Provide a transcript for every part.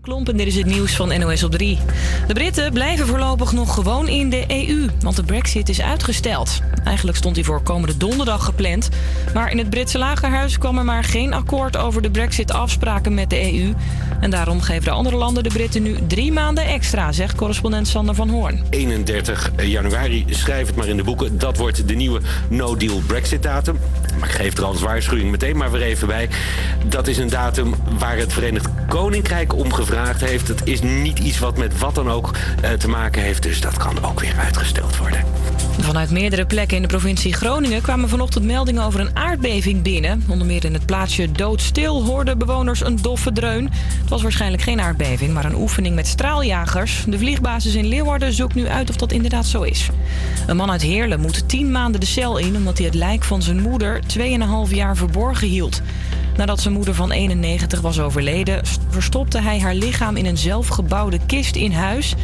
Klompen, dit is het nieuws van NOS op 3. De Britten blijven voorlopig nog gewoon in de EU, want de brexit is uitgesteld. Eigenlijk stond hij voor komende donderdag gepland. Maar in het Britse lagerhuis kwam er maar geen akkoord over de brexit-afspraken met de EU. En daarom geven de andere landen de Britten nu drie maanden extra, zegt correspondent Sander van Hoorn. 31 januari, schrijf het maar in de boeken. Dat wordt de nieuwe no-deal brexit-datum. Maar ik geef er als waarschuwing meteen maar weer even bij. Dat is een datum waar het Verenigd Koninkrijk om gevraagd heeft. Het is niet iets wat met wat dan ook eh, te maken heeft. Dus dat kan ook weer uitgesteld worden. Vanuit meerdere plekken in de provincie Groningen kwamen vanochtend meldingen over een aardbeving binnen. Onder meer in het plaatsje Doodstil hoorden bewoners een doffe dreun. Het was waarschijnlijk geen aardbeving, maar een oefening met straaljagers. De vliegbasis in Leeuwarden zoekt nu uit of dat inderdaad zo is. Een man uit Heerlen moet tien maanden de cel in omdat hij het lijk van zijn moeder 2,5 jaar verborgen hield. Nadat zijn moeder van 91 was overleden, verstopte hij haar lichaam in een zelfgebouwde kist in huis.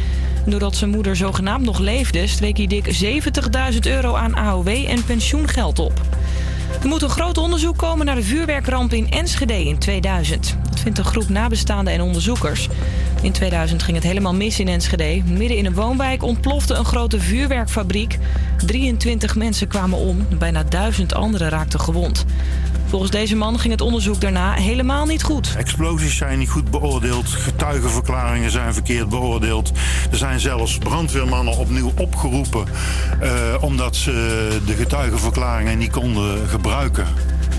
Doordat zijn moeder zogenaamd nog leefde, streek hij dik 70.000 euro aan AOW en pensioengeld op. Er moet een groot onderzoek komen naar de vuurwerkramp in Enschede in 2000. Dat vindt een groep nabestaanden en onderzoekers. In 2000 ging het helemaal mis in Enschede. Midden in een woonwijk ontplofte een grote vuurwerkfabriek. 23 mensen kwamen om, bijna duizend anderen raakten gewond. Volgens deze man ging het onderzoek daarna helemaal niet goed. Explosies zijn niet goed beoordeeld, getuigenverklaringen zijn verkeerd beoordeeld. Er zijn zelfs brandweermannen opnieuw opgeroepen uh, omdat ze de getuigenverklaringen niet konden gebruiken.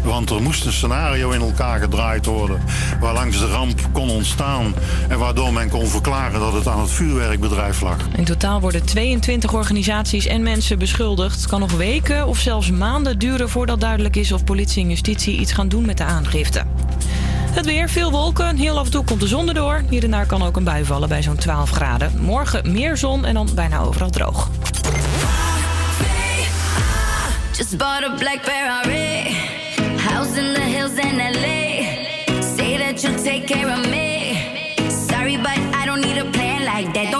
Want er moest een scenario in elkaar gedraaid worden waarlangs de ramp kon ontstaan en waardoor men kon verklaren dat het aan het vuurwerkbedrijf lag. In totaal worden 22 organisaties en mensen beschuldigd. Het kan nog weken of zelfs maanden duren voordat duidelijk is of politie en justitie iets gaan doen met de aangifte. Het weer, veel wolken. Heel af en toe komt de zon erdoor. Hier en daar kan ook een bui vallen bij zo'n 12 graden. Morgen meer zon en dan bijna overal droog. Just bought a black In the hills in LA. Say that you'll take care of me. Sorry, but I don't need a plan like that.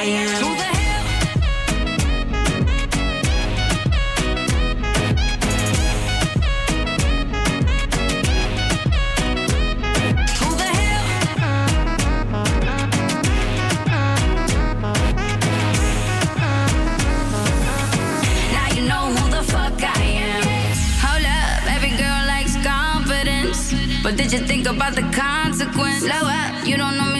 Who the hell? Who the hell? Now you know who the fuck I am. Hold up, every girl likes confidence. But did you think about the consequence? Slow up, you don't know me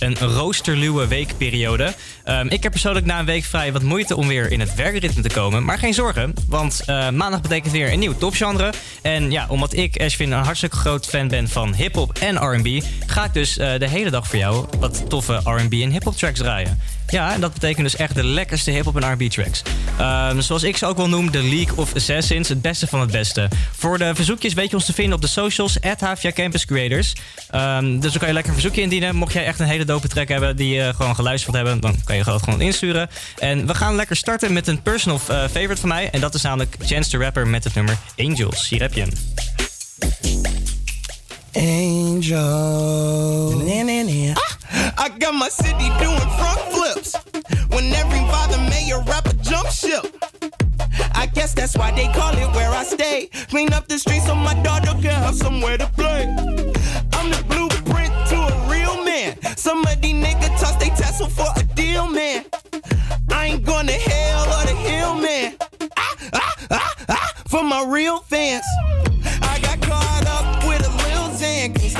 een roosterluwe weekperiode. Um, ik heb persoonlijk na een week vrij wat moeite om weer in het werkritme te komen. Maar geen zorgen, want uh, maandag betekent weer een nieuw topgenre. En ja, omdat ik, Ashwin, een hartstikke groot fan ben van hip-hop en RB, ga ik dus uh, de hele dag voor jou wat toffe RB en hip-hop tracks draaien. Ja, en dat betekent dus echt de lekkerste hip-hop en RB tracks. Um, zoals ik ze ook wel noem, de League of Assassins, het beste van het beste. Voor de verzoekjes weet je ons te vinden op de socials, at Havia Campus Creators. Um, dus dan kan je lekker een verzoekje indienen. Mocht jij echt een hele dope track hebben die je gewoon geluisterd hebben, dan kan je dat gewoon insturen. En we gaan lekker starten met een personal uh, favorite van mij. En dat is namelijk Chance the Rapper met het nummer Angels. Hier heb je hem. Angel. Ah, I got my city doing front flips. When every father mayor rapper jump ship. I guess that's why they call it where I stay. Clean up the streets so my daughter can have somewhere to play. I'm the blueprint to a real man. Some of these niggas toss they tassel for a deal, man. I ain't going to hell or the hill, man. Ah, ah, ah, ah, for my real fans.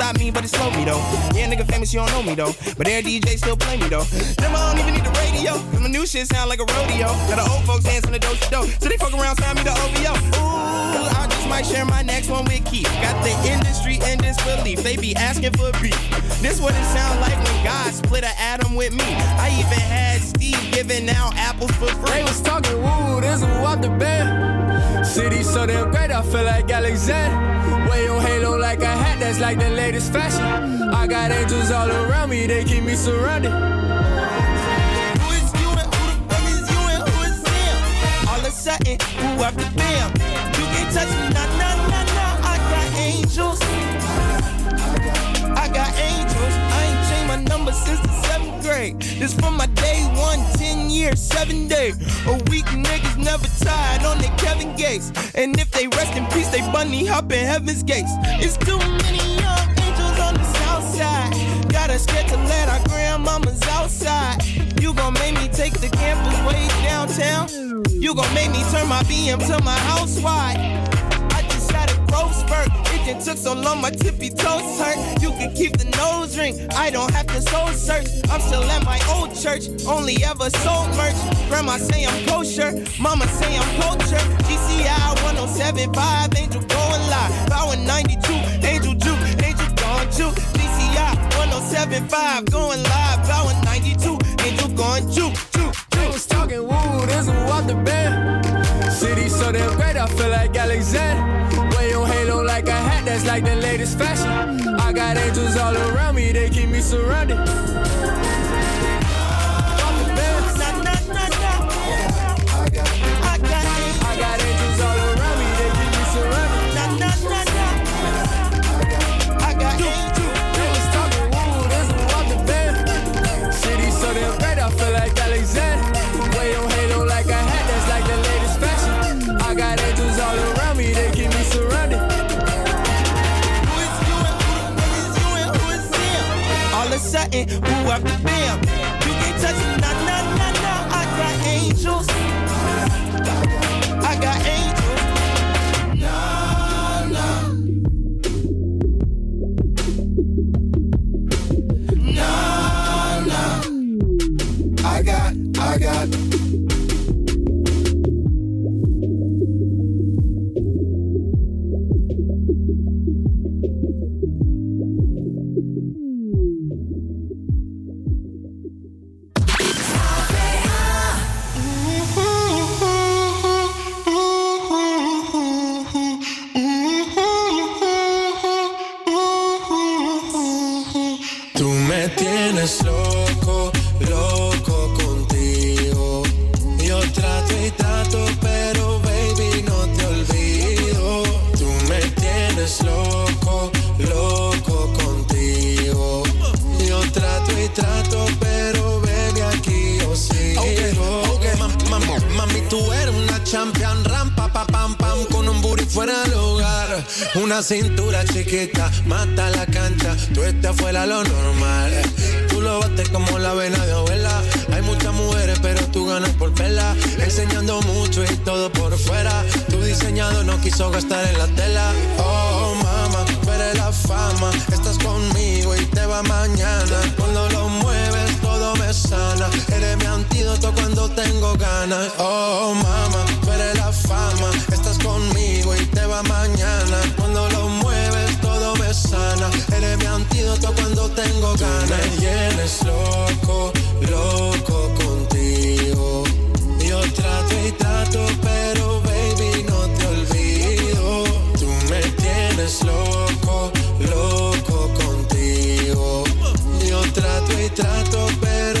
Stop me, but it slow me though. Yeah, nigga famous, you don't know me though. But air DJ still play me though. Them I don't even need the radio. Cause my new shit sound like a rodeo. Got the old folks dancing the dope dope. So they fuck around, sign me the OVO. Ooh, I just might share my next one with Keith. Got the industry in disbelief. They be asking for beef. This what it sound like when God split an atom with me. I even had Steve giving out apples for free. They was talking woo, this is what the band. City so damn great, I feel like Alexander. Way on Halo like a hat, that's like the latest fashion. I got angels all around me, they keep me surrounded. Who is you and who the fuck is you and who is them? All of a sudden, who after them? You can't touch me, nah, nah, nah, nah. I got angels. I got angels. I ain't changed my number since the seventh grade. This from my day one, 10 years, seven days. A week niggas never tired on their Kevin Gates. And if they rest in peace, they bunny hop in heaven's gates. It's too many young Us scared to let our grandmamas outside. You gon' make me take the campus way downtown. You gon' make me turn my BM to my house wide. I just had a growth spurt. It done took so long, my tippy toes hurt. You can keep the nose ring. I don't have to soul search. I'm still at my old church. Only ever sold merch. Grandma say I'm kosher. Mama say I'm culture. GCI 1075, Angel going live. Power 92, Angel Juke, Angel gone juke. GCI 1075, going live. Power 92, Angel gone juke, juke, They juke. was talking woo, this was what the band. City so damn great, I feel like Alexander. Way on Halo like a hat, that's like the latest fashion. I got angels all around me, they keep me surrounded. frontin'. Who have the Una cintura chiquita, mata la cancha, tú estás fuera lo normal. Tú lo bates como la vena de abuela. Hay muchas mujeres, pero tú ganas por verla. Enseñando mucho y todo por fuera. Tu diseñado no quiso gastar en la tela. Oh, mama, tú la fama. Estás conmigo y te va mañana. Cuando lo mueves, todo me sana. Eres mi antídoto cuando tengo ganas. Oh, mama, tú la fama. Estás conmigo y te va mañana. Sana. Eres mi antídoto cuando tengo ganas. Me tienes loco, loco contigo. Yo trato y trato, pero baby, no te olvido. Tú me tienes loco, loco contigo. Yo trato y trato, pero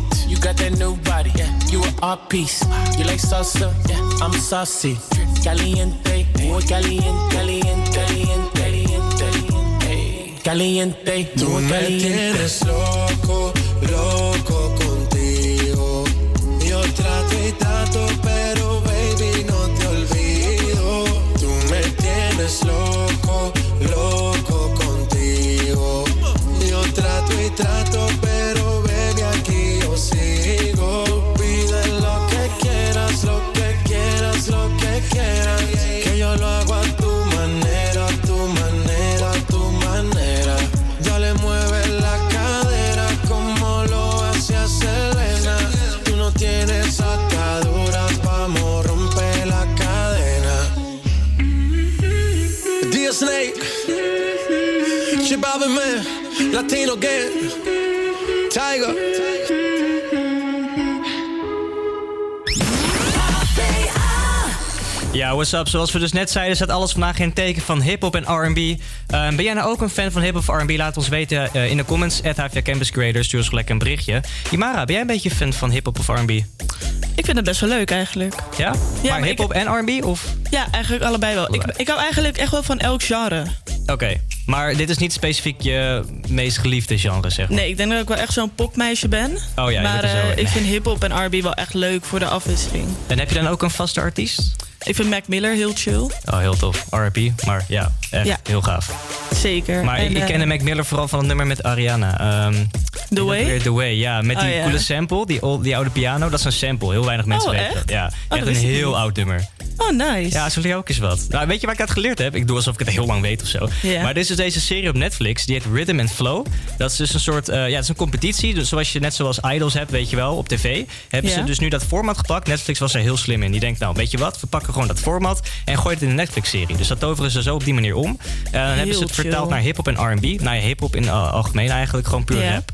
You got that new body, yeah. You an art piece. You like salsa, yeah. I'm saucy. Caliente, muy caliente, caliente, caliente, caliente, caliente, Tú me caliente. tienes loco, loco contigo. Yo trato y trato, pero baby, no te olvido. Tú me tienes loco, loco contigo. Yo trato y trato, Man, Latino Gang, Tiger. Ja, what's up? Zoals we dus net zeiden, staat alles vandaag in het teken van hip-hop en RB. Eh, ben jij nou ook een fan van hip-hop of RB? Laat ons weten eh, in de comments. At HVA Campus Creators. Stuur ons gelijk een berichtje. Imara, ben jij een beetje fan van hip-hop of RB? Ik vind het best wel leuk eigenlijk. Ja? Ja, maar maar hip-hop en RB? Of? Ja, eigenlijk allebei wel. Ik, ik hou eigenlijk echt wel van elk genre. Oké, maar dit is niet specifiek je meest geliefde genre, zeg maar. Nee, ik denk dat ik wel echt zo'n popmeisje ben. Oh ja, maar eh, ik vind hip-hop en RB wel echt leuk voor de afwisseling. En heb je dan ook een vaste artiest? Ik vind Mac Miller heel chill. Oh, heel tof. R.I.P. Maar ja, echt Ja. heel gaaf. Zeker. Maar En, ik, ik eh, kende Mac Miller vooral van het nummer met Ariana. Ehm, The Way? The Way, ja. Met die Oh, ja. coole sample, die, old- die oude piano. Dat is een sample. Heel weinig mensen Oh, weten echt? dat. Ja, dat echt een heel niet. oud nummer. Oh, nice. Ja, zo leer ook eens wat. Nou, weet je waar ik dat geleerd heb? Ik doe alsof ik het heel lang weet of zo. Maar dit is dus deze serie op Netflix. Die heet Rhythm and Flow. Dat is dus een soort, eh, ja, het is een competitie. Dus zoals je net zoals Idols hebt, weet je wel, op tv. Hebben ze dus nu dat format gepakt. Netflix was er heel slim in. Die denkt, nou, weet je wat? We pakken gewoon dat format en gooien het in een Netflix-serie. Dus dat toveren ze zo op die manier om. En dan hebben ze het chill. vertaald naar hip-hop en R&B. Nou ja, hip-hop in uh, algemeen eigenlijk, gewoon puur rap.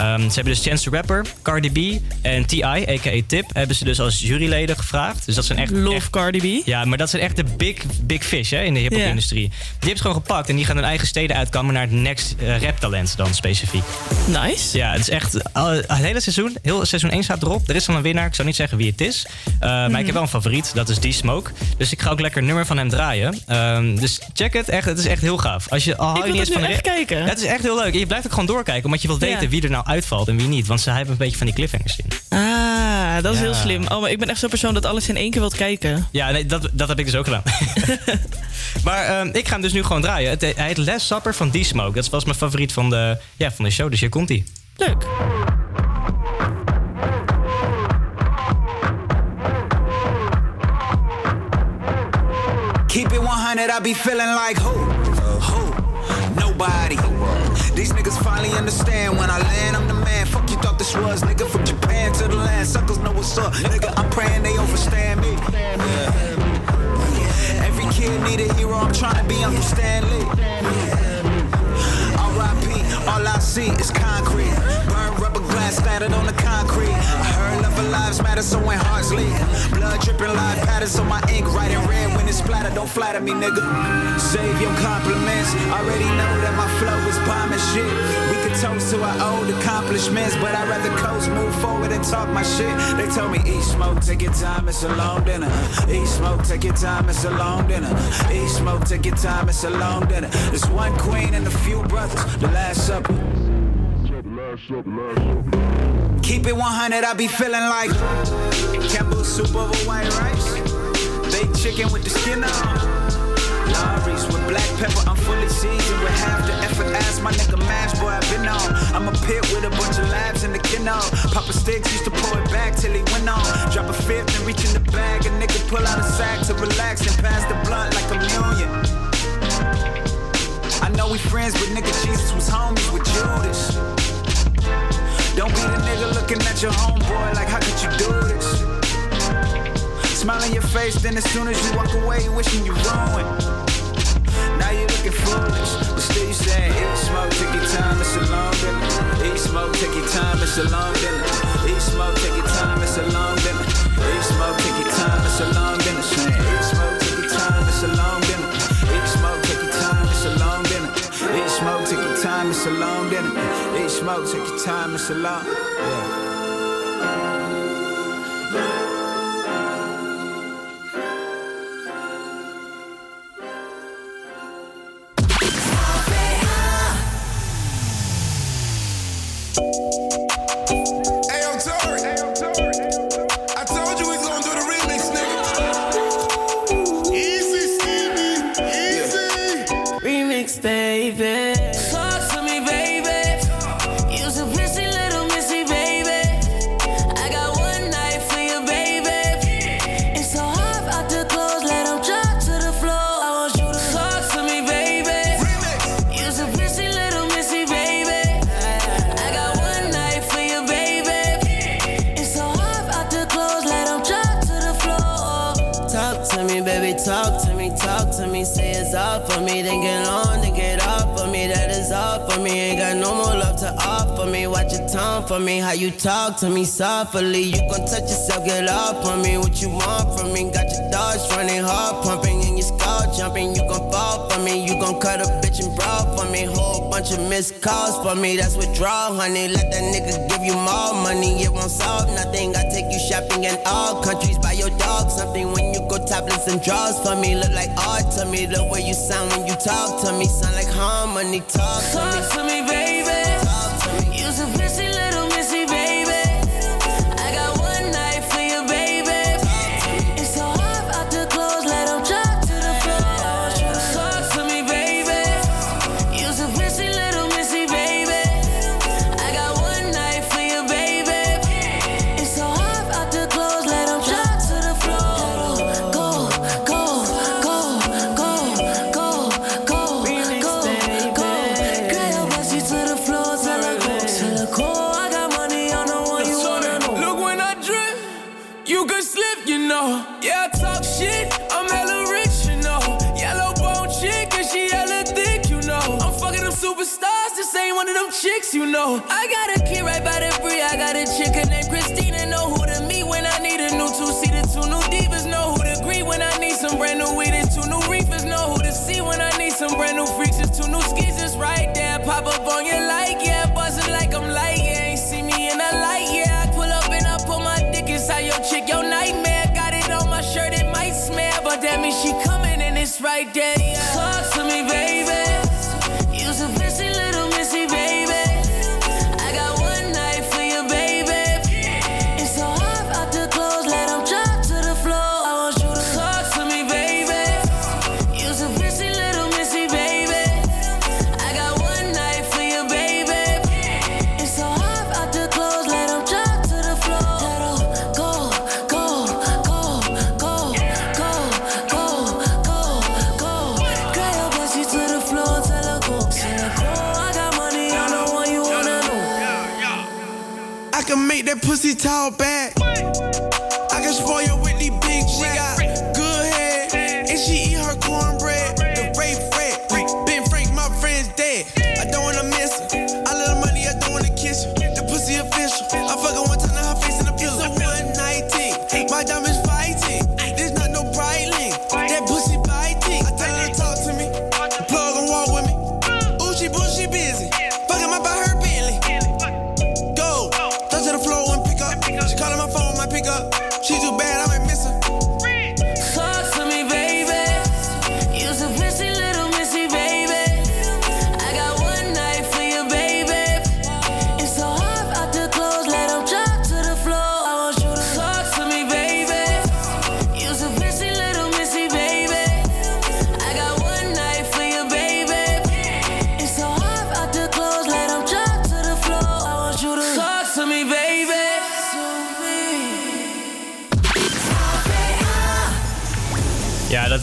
Ehm, ze hebben dus Chance the Rapper, Cardi B en T.I., a.k.a. Tip... hebben ze dus als juryleden gevraagd. Dus dat zijn echt... Love echt- Cardi B. ja, maar dat zijn echt de big, big fish hè, in de hip-hop-industrie. Die hebben ze gewoon gepakt en die gaan hun eigen steden uitkammen naar het next eh, rap-talent dan specifiek. Nice. Ja, het is echt. al- het hele seizoen, heel seizoen 1 staat erop. Er is dan een winnaar, ik zal niet zeggen wie het is. Eh, Maar ik heb wel een favoriet, dat is D-Smoke. Dus ik ga ook lekker een nummer van hem draaien. Ehm, dus check het, echt, het is echt heel gaaf. Als je, al hou Ik je wil niet het van nu de echt ra- kijken. Ja, het is echt heel leuk. En je blijft ook gewoon doorkijken, omdat je wilt weten wie er nou uitvalt en wie niet. Want ze hebben een beetje van die cliffhangers in. Ah, dat is Ja. heel slim. Oh, maar ik ben echt zo'n persoon dat alles in één keer wilt kijken. Ja, nee, dat, dat heb ik dus ook gedaan. maar ehm, ik ga hem dus nu gewoon draaien. Het, hij heet Last Supper van D-Smoke. Dat was mijn favoriet van de, ja, van de show, dus hier komt hij. Leuk. Keep it 100, I be feeling like who? Who? Nobody. These niggas finally understand when I land, I'm the man. Fuck you thought this was, nigga. From Japan to the land, suckers know what's up. Nigga, I'm praying they overstand me. Yeah. Every kid need a hero, I'm trying to be Uncle Stanley. R.I.P. All I see is concrete. Burn rubber glass splattered on the concrete. I heard love of lives matter, so when hearts leak. Blood dripping live patterns on my ink, writing red when it's splat. flatter, don't flatter me, nigga. Save your compliments. Already know that my flow is bomb and shit. We could toast to our old accomplishments, but I'd rather coast, move forward, and talk my shit. They told me, eat smoke, take your time, it's a long dinner. Eat smoke, take your time, it's a long dinner. Eat smoke, take your time, it's a long dinner. There's one queen and a few brothers, the last supper. Keep it 100, I be feeling like Campbell soup over white rice. Baked chicken with the skin on. Lorries with black pepper, I'm fully seasoned with half the effort. Ask my nigga Mash, boy, I've been on. I'm a pit with a bunch of labs in the kino. Papa Sticks used to pour it back till he went on. Drop a fifth and reach in the bag. A nigga pull out a sack to relax and pass the blunt like a million. I know we friends, but nigga Jesus was homies with Judas. Don't be the nigga looking at your homeboy like, how could you do this? Smile on your face, then as soon as you walk away, wishing you ruined. Now you're looking foolish, but still you saying, eat smoke, take your time, it's a long dinner. Eat smoke, take your time, it's a long dinner. Eat smoke, take your time, it's a long dinner. Eat smoke, take your time, it's a long dinner. Saying, eat smoke, take your time, it's a long dinner. Eat smoke, take your time, it's a long dinner. Eat smoke, take your time, it's a long dinner. Eat smoke, take your time, it's a long. Yeah. For me, how you talk to me softly. You gon' touch yourself, get off on me. What you want from me? Got your dogs running hard, pumping, and your skull jumping. You gon' fall for me. You gon' cut a bitch and brawl for me. Whole bunch of missed calls for me. That's withdrawal, honey. Let that nigga give you more money. It won't solve nothing. I take you shopping in all countries. Buy your dog something when you go topless and draws for me. Look like art to me. The way you sound when you talk to me. Sound like harmony. Talk to me. Talk to me, baby. You know. I got a kid right by the free, I got a chick named Christina, know who to meet when I need a new two-seater, two new divas, know who to greet when I need some brand new weed and two new reefers, know who to see when I need some brand new freaks, and two new just right there, pop up on your like, yeah, buzzing like I'm light, yeah, ain't see me in a light, yeah, I pull up and I put my dick inside your chick, your nightmare, got it on my shirt, it might smell, but that means she coming and it's right there, yeah.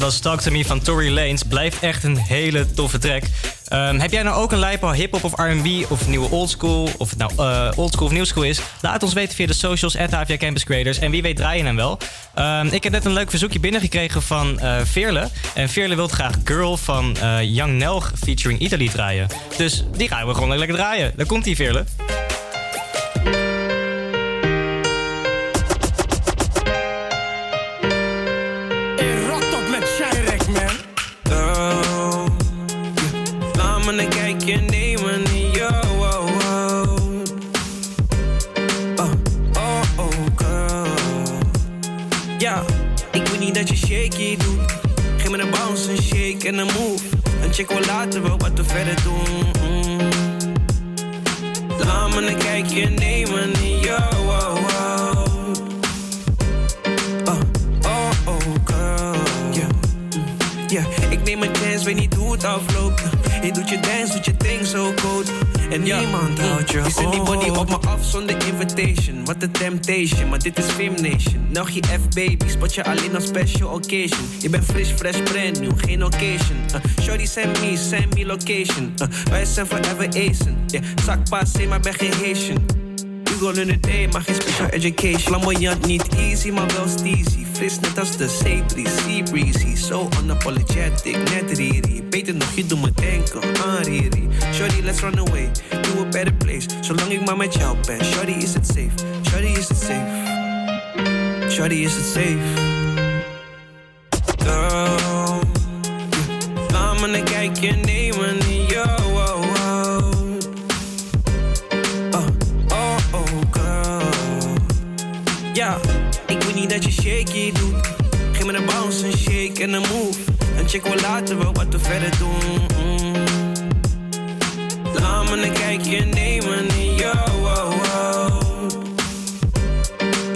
Was Talk To Me van Tory Lanez. Blijft echt een hele toffe track. Ehm, heb jij nou ook een lijpo hip-hop of R&B of nieuwe oldschool? Of het nou eh, oldschool of nieuwschool is? Laat ons weten via de socials, at HVA Campus. En wie weet draaien hem wel. Ehm, ik heb net een leuk verzoekje binnengekregen van eh Veerle. En Veerle wil graag Girl van eh, Young Nelg featuring Italy draaien. Dus die gaan we gewoon lekker draaien. Daar komt die Veerle. Verder doen. Mm. Laat me een kijkje nemen in jou. Oh, oh. Oh, oh, oh, girl. Yeah. Ja, ik neem een chance, weet niet hoe het afloopt. Je doet je dance, doet je ding zo cold. En niemand houdt je. Je zet die body op me af zonder invitation. Wat een temptation, maar dit is Film Nation. Nog je F-baby, spot je alleen op special occasion. Je bent fresh, fresh, brand new, geen occasion. Uh, shorty send me, send me location. Uh, wij zijn forever acen. Yeah, zak passé, maar ben geen Haitian. You learn a day, maar geen special education. Flamboyant, niet easy, maar wel steezy. Fris net als de sea breeze, breezy. So unapologetic, net riri. Beter nog, je doet me denken aan riri. Shorty, let's run away to a better place. Zolang ik maar met jou ben. Shorty, is het safe? Shorty, is het safe? Shorty, is het safe? Shake en een move. Een chick wil laten we wat we verder doen. Mm. Laat me een kijkje nemen in jou. Oh, oh.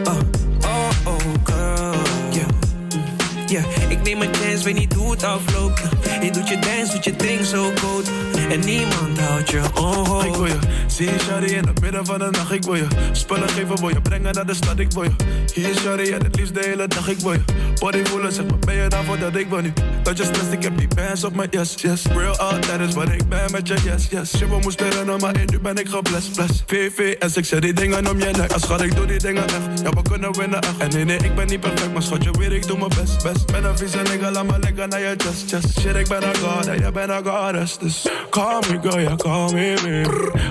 Oh, oh, oh, girl. Yeah. Mm. Yeah, ik neem een chance, weet niet hoe het afloopt. Je doet je dance, doet je ding zo cold. En niemand houdt je on Ik wil je zien, shawty, in het midden van de nacht. Ik wil je spullen geven, wil je brengen naar de stad. Ik wil je hier, shawty, en het liefst de hele dag. Ik wil je body voelen, zeg maar, ben je daarvoor dat ik wil niet. Dat je stress, ik heb die bands op mijn yes, yes. Real out, dat is wat ik ben met je, yes, yes. Je we moesten rennen, maar in nu ben ik geblest, bless. VVS, ik zet die dingen om je nek. Als schat, ik doe die dingen echt. Ja, we kunnen winnen echt. En nee, nee, ik ben niet perfect, maar schat, je weet, ik doe mijn best, best. Ben een vieze nigga, laat me lekker naar je chest, chest. Shit, ik ben een god, en jij bent een goddess. Dus call me, girl, yeah, call me, baby.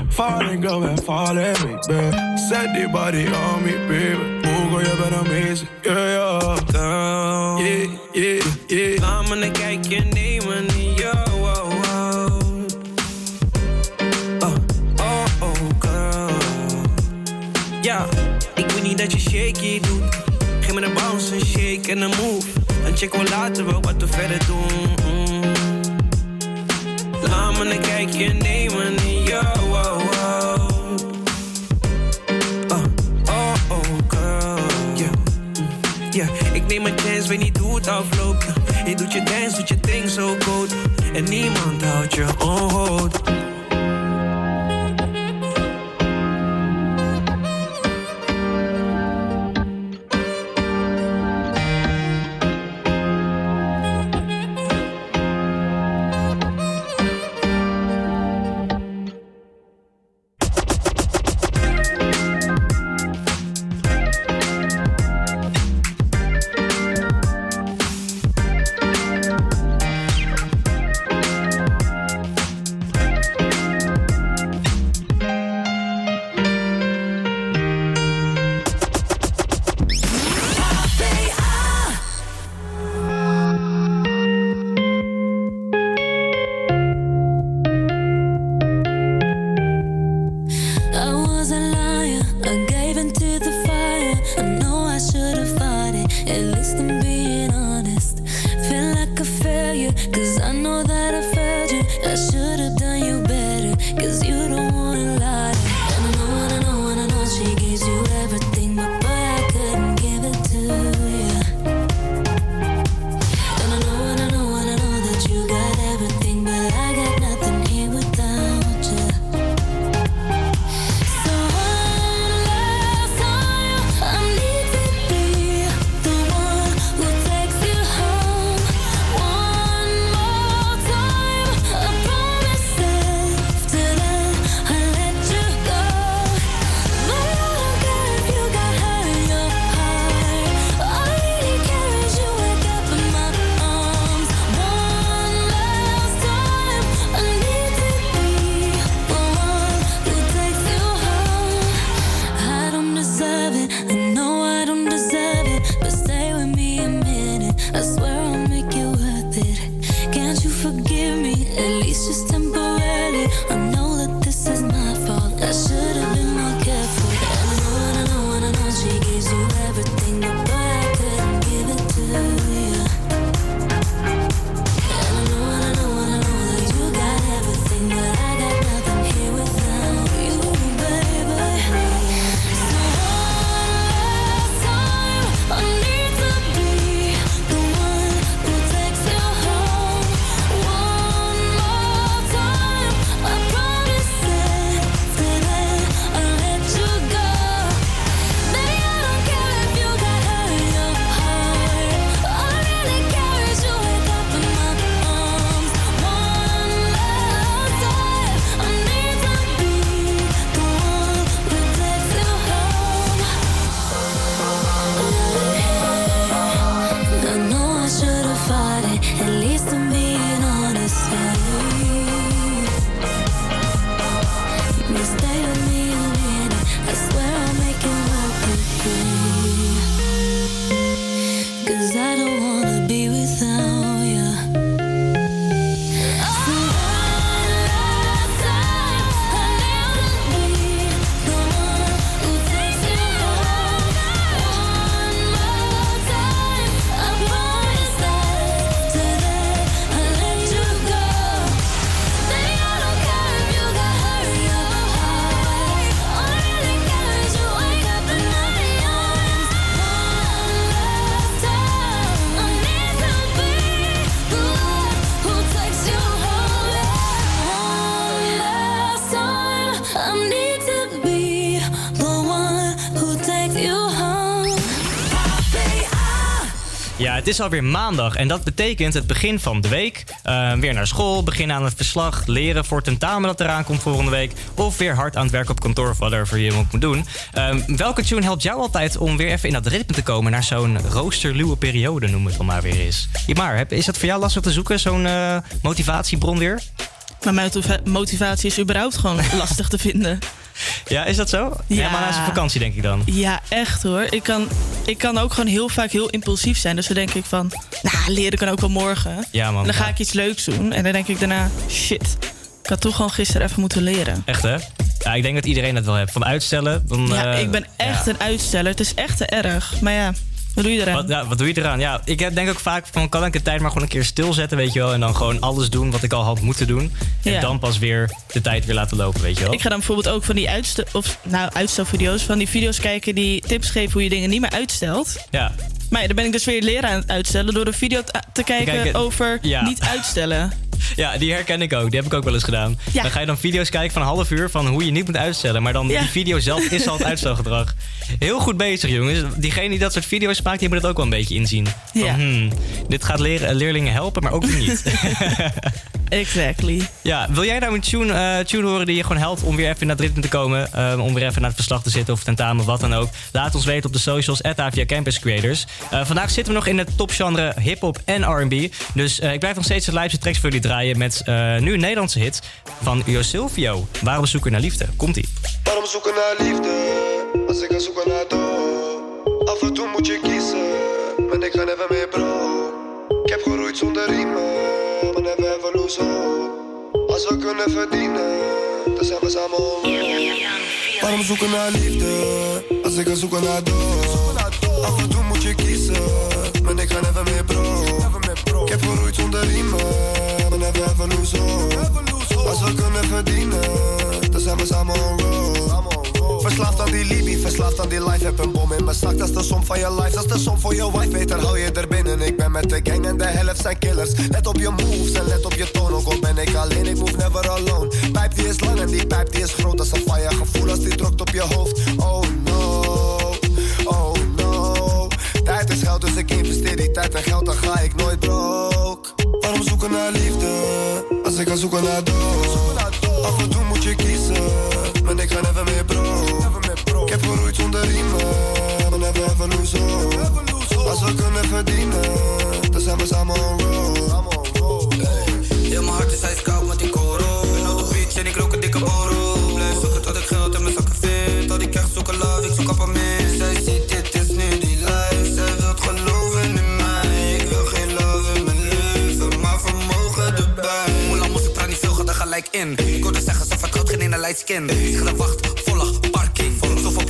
Falling, girl, and falling, me, baby. Set the body on me, baby. Oh, girl, you been amazing, yeah, yeah. Girl, Yeah, yeah, yeah. laat me nemen in jou. Oh, oh. Oh, oh, girl. Ja, ik weet niet dat je shaky doet. Geef me een bounce, een shake en een move. Een chick wil laten we wat we verder doen. Mm. Laat me een kijkje nemen. Oh, neem een chance, weet niet hoe het afloopt. Je doet je dance, doet je ding zo cold. En niemand houdt je on hold. Is alweer maandag en dat betekent het begin van de week. Eh, weer naar school, beginnen aan het verslag, leren voor tentamen dat eraan komt volgende week. Of weer hard aan het werk op kantoor of whatever je ook moet doen. Ehm, welke tune helpt jou altijd om weer even in dat ritme te komen naar zo'n roosterluwe periode, noem het dan maar weer eens? maar, heb- is dat voor jou lastig te zoeken, zo'n eh, motivatiebron weer? Maar mijn motiva- motivatie is überhaupt gewoon lastig te vinden. Ja, is dat zo? Ja. maar na zijn vakantie denk ik dan. Ja, echt hoor. Ik kan, ik kan ook gewoon heel vaak heel impulsief zijn. Dus dan denk ik van, nou, leren kan ook wel morgen. Ja, man. En dan ga ik iets leuks doen. En dan denk ik daarna, shit, ik had toch gewoon gisteren even moeten leren. Echt hè? Ja, ik denk dat iedereen dat wel heeft. Van uitstellen. Dan, Ja, eh, ik ben echt ja. een uitsteller. Het is echt te erg. Maar ja, wat doe je eraan? Wat, ja, wat doe je eraan? Ja, ik denk ook vaak van kan ik de tijd maar gewoon een keer stilzetten, weet je wel. En dan gewoon alles doen wat ik al had moeten doen. En Ja. dan pas weer de tijd weer laten lopen, weet je wel. Ik ga dan bijvoorbeeld ook van die uitstel, of, nou, uitstelvideo's, van die video's kijken die tips geven hoe je dingen niet meer uitstelt. Ja. Maar ja, dan ben ik dus weer leren aan het uitstellen door een video te, te kijken, kijken- over ja. niet uitstellen. Ja, die herken ik ook. Die heb ik ook wel eens gedaan. Ja. Dan ga je dan video's kijken van een half uur van hoe je niet moet uitstellen. Maar dan Ja. die video zelf is al het uitstelgedrag. Heel goed bezig, jongens. Diegene die dat soort video's maakt, die moet het ook wel een beetje inzien. Van, Ja. hmm, dit gaat leren, leerlingen helpen, maar ook niet. Exactly. Ja, wil jij nou een tune, eh, tune horen die je gewoon helpt om weer even in dat ritme te komen? eh, om weer even naar het verslag te zitten of tentamen, wat dan ook. Laat ons weten op de socials, at Avia Campus Creators. Eh, vandaag zitten we nog in het topgenre hip-hop en RB. Dus eh, ik blijf nog steeds de live tracks voor jullie draaien met eh, nu een Nederlandse hit van Io Silvio. Waarom zoeken naar liefde? Komt-ie. Waarom zoeken naar liefde als ik ga zoeken naar dood? Af en toe moet je kiezen, maar ik ga never meer bro. Ik heb geroeid zonder riemen, maar hope. Als we kunnen verdienen, dan zijn we samen alright. Waarom zoeken naar liefde als ik ga zoeken naar dood? Af en toe moet je kiezen, maar ik ga never meer bro. Ik heb geroeid zonder riemen, maar never ever lose hope. Als we kunnen verdienen, dan zijn we samen on road. Verslaafd aan die Libi, verslaafd aan die life. Heb een bom in mijn zak, dat is de som van je life. Dat is de som voor je wife, beter hou je er binnen. Ik ben met de gang en de helft zijn killers. Let op je moves en let op je toon. Ook al ben ik alleen, ik move never alone. Pijp die is lang en die pijp die is groot. Dat is een fire gevoel als die drukt op je hoofd. Oh no, oh no. Tijd is geld, dus ik investeer die tijd en geld, dan ga ik nooit broke. Waarom zoeken naar liefde, als ik ga zoeken naar dood? Af en toe moet je kiezen, maar ik ga never meer. Ik heb geroeid zonder maar never ever lose hope. Als we kunnen verdienen, dan zijn we samen on road. Heel mijn hart is ijskoud met die koro. Ben op de beach en ik rook een dikke borrel. Blijf zoeken tot ik geld in mijn zakken vind. Al die krijg zoeken love, ik zoek mis. Zij ziet dit is nu die life. Zij wilt geloven in mij. Ik wil geen love in mijn leven, maar vermogen erbij. Hoe lang moest ik praten, niet veel, ga er gelijk in. Ik hoorde zeggen, ze vertrouwt geen light skin. Ik ga wacht, volle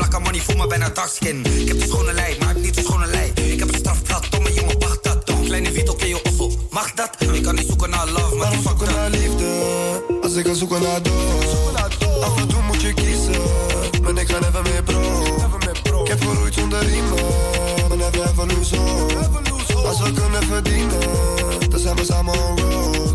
plakken money, voel me bijna dark skin. Ik heb de schone lei, maar ik niet de schone lei. Ik heb een strafblad, domme jongen, wacht dat. Toch kleine Vito, ken je ossel, mag dat? Ik kan niet zoeken naar love, maar Waarom zoeken naar liefde, als ik ga zoeken naar dood? Af en toe moet je kiezen, maar ik ga never meer bro. Ik heb geroeid zonder riemen, maar never ever lose hope. Als we kunnen verdienen, dan zijn we samen on road.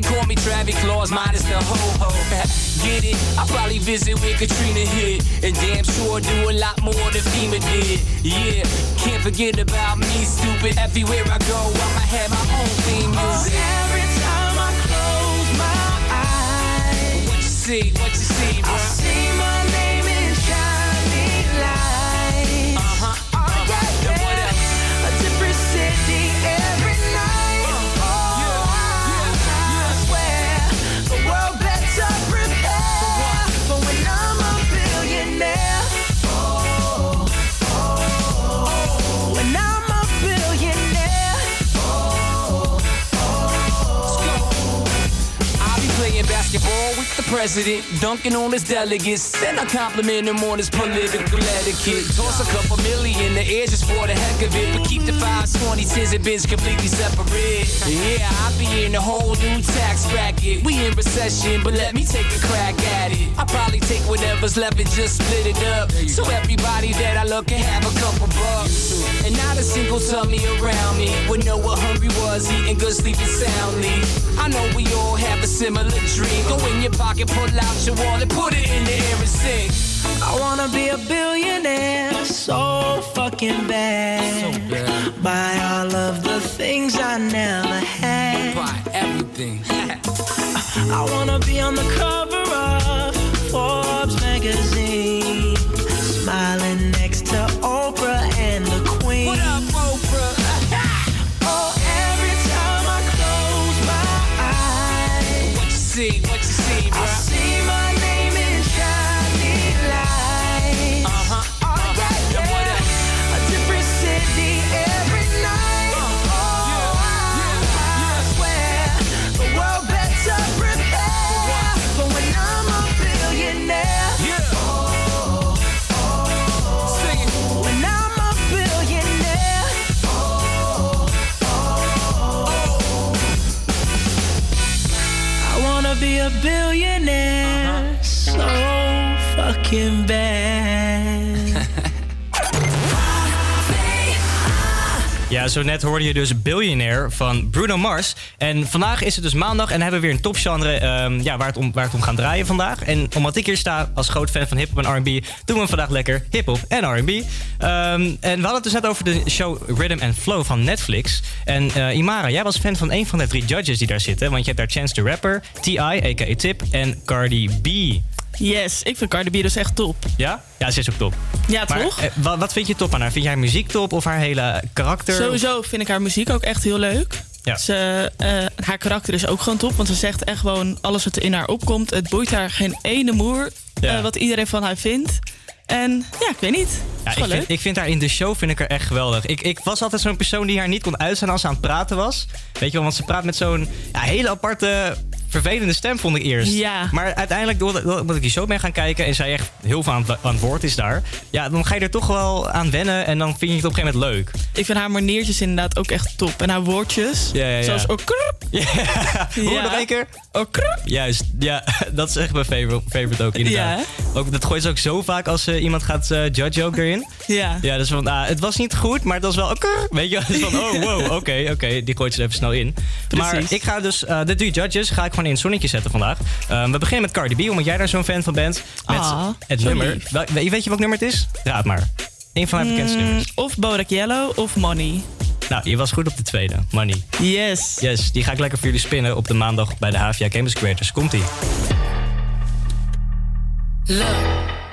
Can call me Travis Claus, minus the ho ho. Get it? I probably visit where Katrina hit, and damn sure do a lot more than FEMA did. Yeah, can't forget about me, stupid. Everywhere I go, I'ma have my own theme music. Oh, every time I close my eyes? What you see, president, dunking on his delegates. Then I compliment him on his political etiquette. Toss a couple million the air just for the heck of it. But keep the 520 tens and bins completely separate. Yeah, I'll be in a whole new tax bracket. We in recession, but let me take a crack at it. I probably take whatever's left and just split it up. So everybody that I look can have a couple bucks. And not a single tummy around me would know what hungry was, eating good, sleeping soundly. I know we all have a similar dream. Go in your pocket, pull out your wallet, put it in the air and sing. I wanna be a billionaire so fucking bad. Buy all of the things I never had. Buy everything. I wanna be on the cover of Forbes magazine, Ja, zo net hoorde je dus Billionaire van Bruno Mars. En vandaag is het dus maandag en hebben we weer een topgenre ehm, ja, waar, het om, waar het om gaan draaien vandaag. En omdat ik hier sta als groot fan van hip-hop en RB, doen we vandaag lekker hip-hop en RB. Ehm, en we hadden het dus net over de show Rhythm and Flow van Netflix. En eh, Imara, jij was fan van een van de drie judges die daar zitten. Want je hebt daar Chance the Rapper, T.I., a.k.a. Tip en Cardi B. Yes, ik vind Cardi B dus echt top. Ja? Ja, ze is ook top. Ja, Maar, toch? eh, wa- wat vind je top aan haar? Vind jij haar muziek top of haar hele karakter? Sowieso vind ik haar muziek ook echt heel leuk. Ja. Ze, eh, haar karakter is ook gewoon top, want ze zegt echt gewoon alles wat er in haar opkomt. Het boeit haar geen ene moer Ja. eh, wat iedereen van haar vindt. En ja, ik weet niet. Ja, ik, vind, ik vind haar in de show vind ik er echt geweldig. Ik, ik was altijd zo'n persoon die haar niet kon uitstaan als ze aan het praten was. Weet je wel, want ze praat met zo'n ja, hele aparte, vervelende stem, vond ik eerst. Ja. Maar uiteindelijk, doordat doordat ik die show ben gaan kijken en zij echt heel veel aan, het- aan het woord is daar, ja, dan ga je er toch wel aan wennen en dan vind je het op een gegeven moment leuk. Ik vind haar maniertjes inderdaad ook echt top. En haar woordjes, Ja, ja, ja. zoals ook Hoe nog één keer? Juist, ja, dat is echt mijn favorite, favorite ook inderdaad. Ook, dat gooit ze ook zo vaak als eh, iemand gaat eh judge ook erin. Ja. Ja, dus van, ah, het was niet goed, maar het was wel oké. Weet je, wel? dus van, oh wow, oké, oké, die gooit ze er even snel in. Maar Precies. ik ga dus, eh, de drie judges ga ik gewoon in het zonnetje zetten vandaag. Ehm, we beginnen met Cardi B, omdat jij daar zo'n fan van bent. Met Ah, het nummer. Wel- weet je welk nummer het is? Raad maar. Eén van haar bekendste Mm, nummers. of Bodak Yellow of Money. Nou, je was goed op de tweede, Money. Yes. Yes, die ga ik lekker voor jullie spinnen op de maandag bij de HVA Campus Creators. Komt-ie. Look,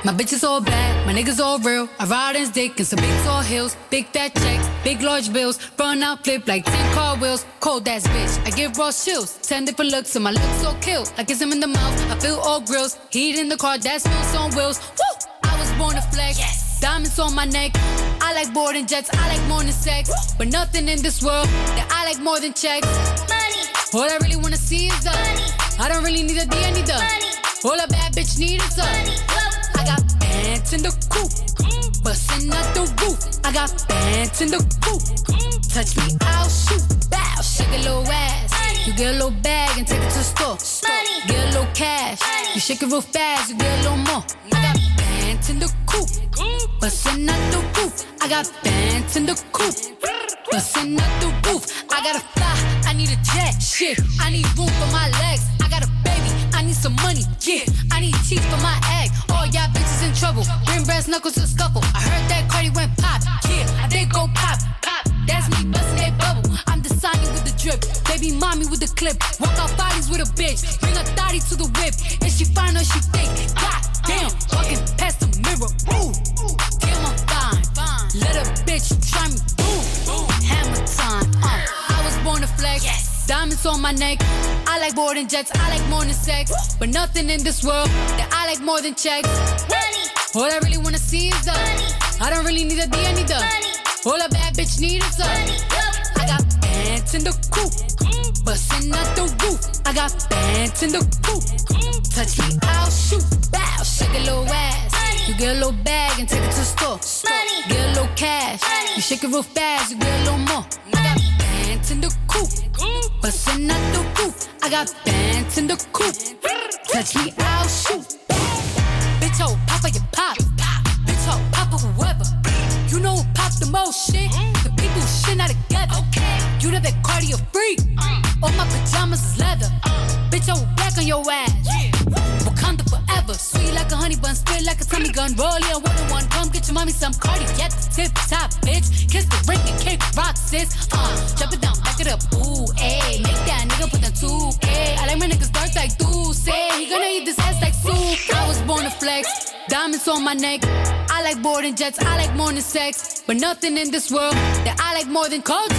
my bitch is all bad, my niggas all real. I ride in dick in some big tall hills, big fat checks, big large bills. Run out, flip like 10 car wheels. Cold ass bitch, I give raw chills. 10 different looks, and my looks so kill. Like it's him in the mouth, I feel all grills. Heat in the car, that's wheels on wheels. Woo! I was born to flex. Diamonds on my neck. I like boarding jets, I like more than sex. But nothing in this world that I like more than checks. Money. All I really wanna see is the money. I don't really need a D, I need the money. All a bad bitch need is the money. I got bands in the coop, bustin' out the roof. I got bands in the coop. Touch me, I'll shoot. Bow, shake a little ass. You get a little bag and take it to the store. Money, Get a little cash. Money. You shake it real fast, you get a little more. I got bands in the coop, bustin' out the roof. I got bands in the coop, bustin' out the roof. I gotta fly, I need a jet. Shit, I need room for my legs. I got a baby, I need some money. Yeah, I need teeth for my egg. All y'all bitches in trouble. Bring brass knuckles to scuffle. I heard that Cardi went pop. Yeah, I did go pop, pop. That's me bustin' that bubble. I'm Sonny with the drip. Baby mommy with the clip. Walk out bodies with a bitch. Bring a thotty to the whip. And she fine or she thick. God damn, walking past the mirror. Ooh, damn, I'm fine. Let a bitch try me. Boom, hammer time. Uh, I was born to flex. Diamonds on my neck. I like more than jets. I like more than sex. But nothing in this world that I like more than checks. Money. All I really wanna see is the money. I don't really need a D, I need the money. All a bad bitch need is the money. I got bands in the coop, bustin' out the roof. I got bands in the coop. Touch me, I'll shoot. Bow, shake a little ass. You get a little bag and take it to the store. Get a little cash. You shake it real fast, you get a little more. I got bands in the coop, bustin' out the roof. I got bands in the coop. Touch me, I'll shoot. Bitch, oh, papa, you pop. Bitch, oh, papa, whoever. You know who pop the most shit? The people who shit not together. Okay. You know that cardio freak. All my pajamas is leather. Bitch, I will black on your ass. Wakanda forever. Sweet like a honey bun, spit like a tummy gun. Roll in one on one. Come get your mommy some cardi at the tip top, bitch. Kiss the ring and kick rock, sis. Uh, jump it down, back it up. Ooh, ayy. Make that nigga put that 2K. I like my niggas dark like do say. He gonna eat this ass like soup. I was born to flex. Diamonds on my neck. I like boarding jets. I like than sex. But nothing in this world that I like more than culture.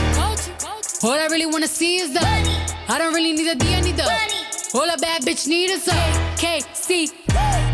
All I really wanna see is the money. I don't really need a D, I need the money. All a bad bitch need is a KC.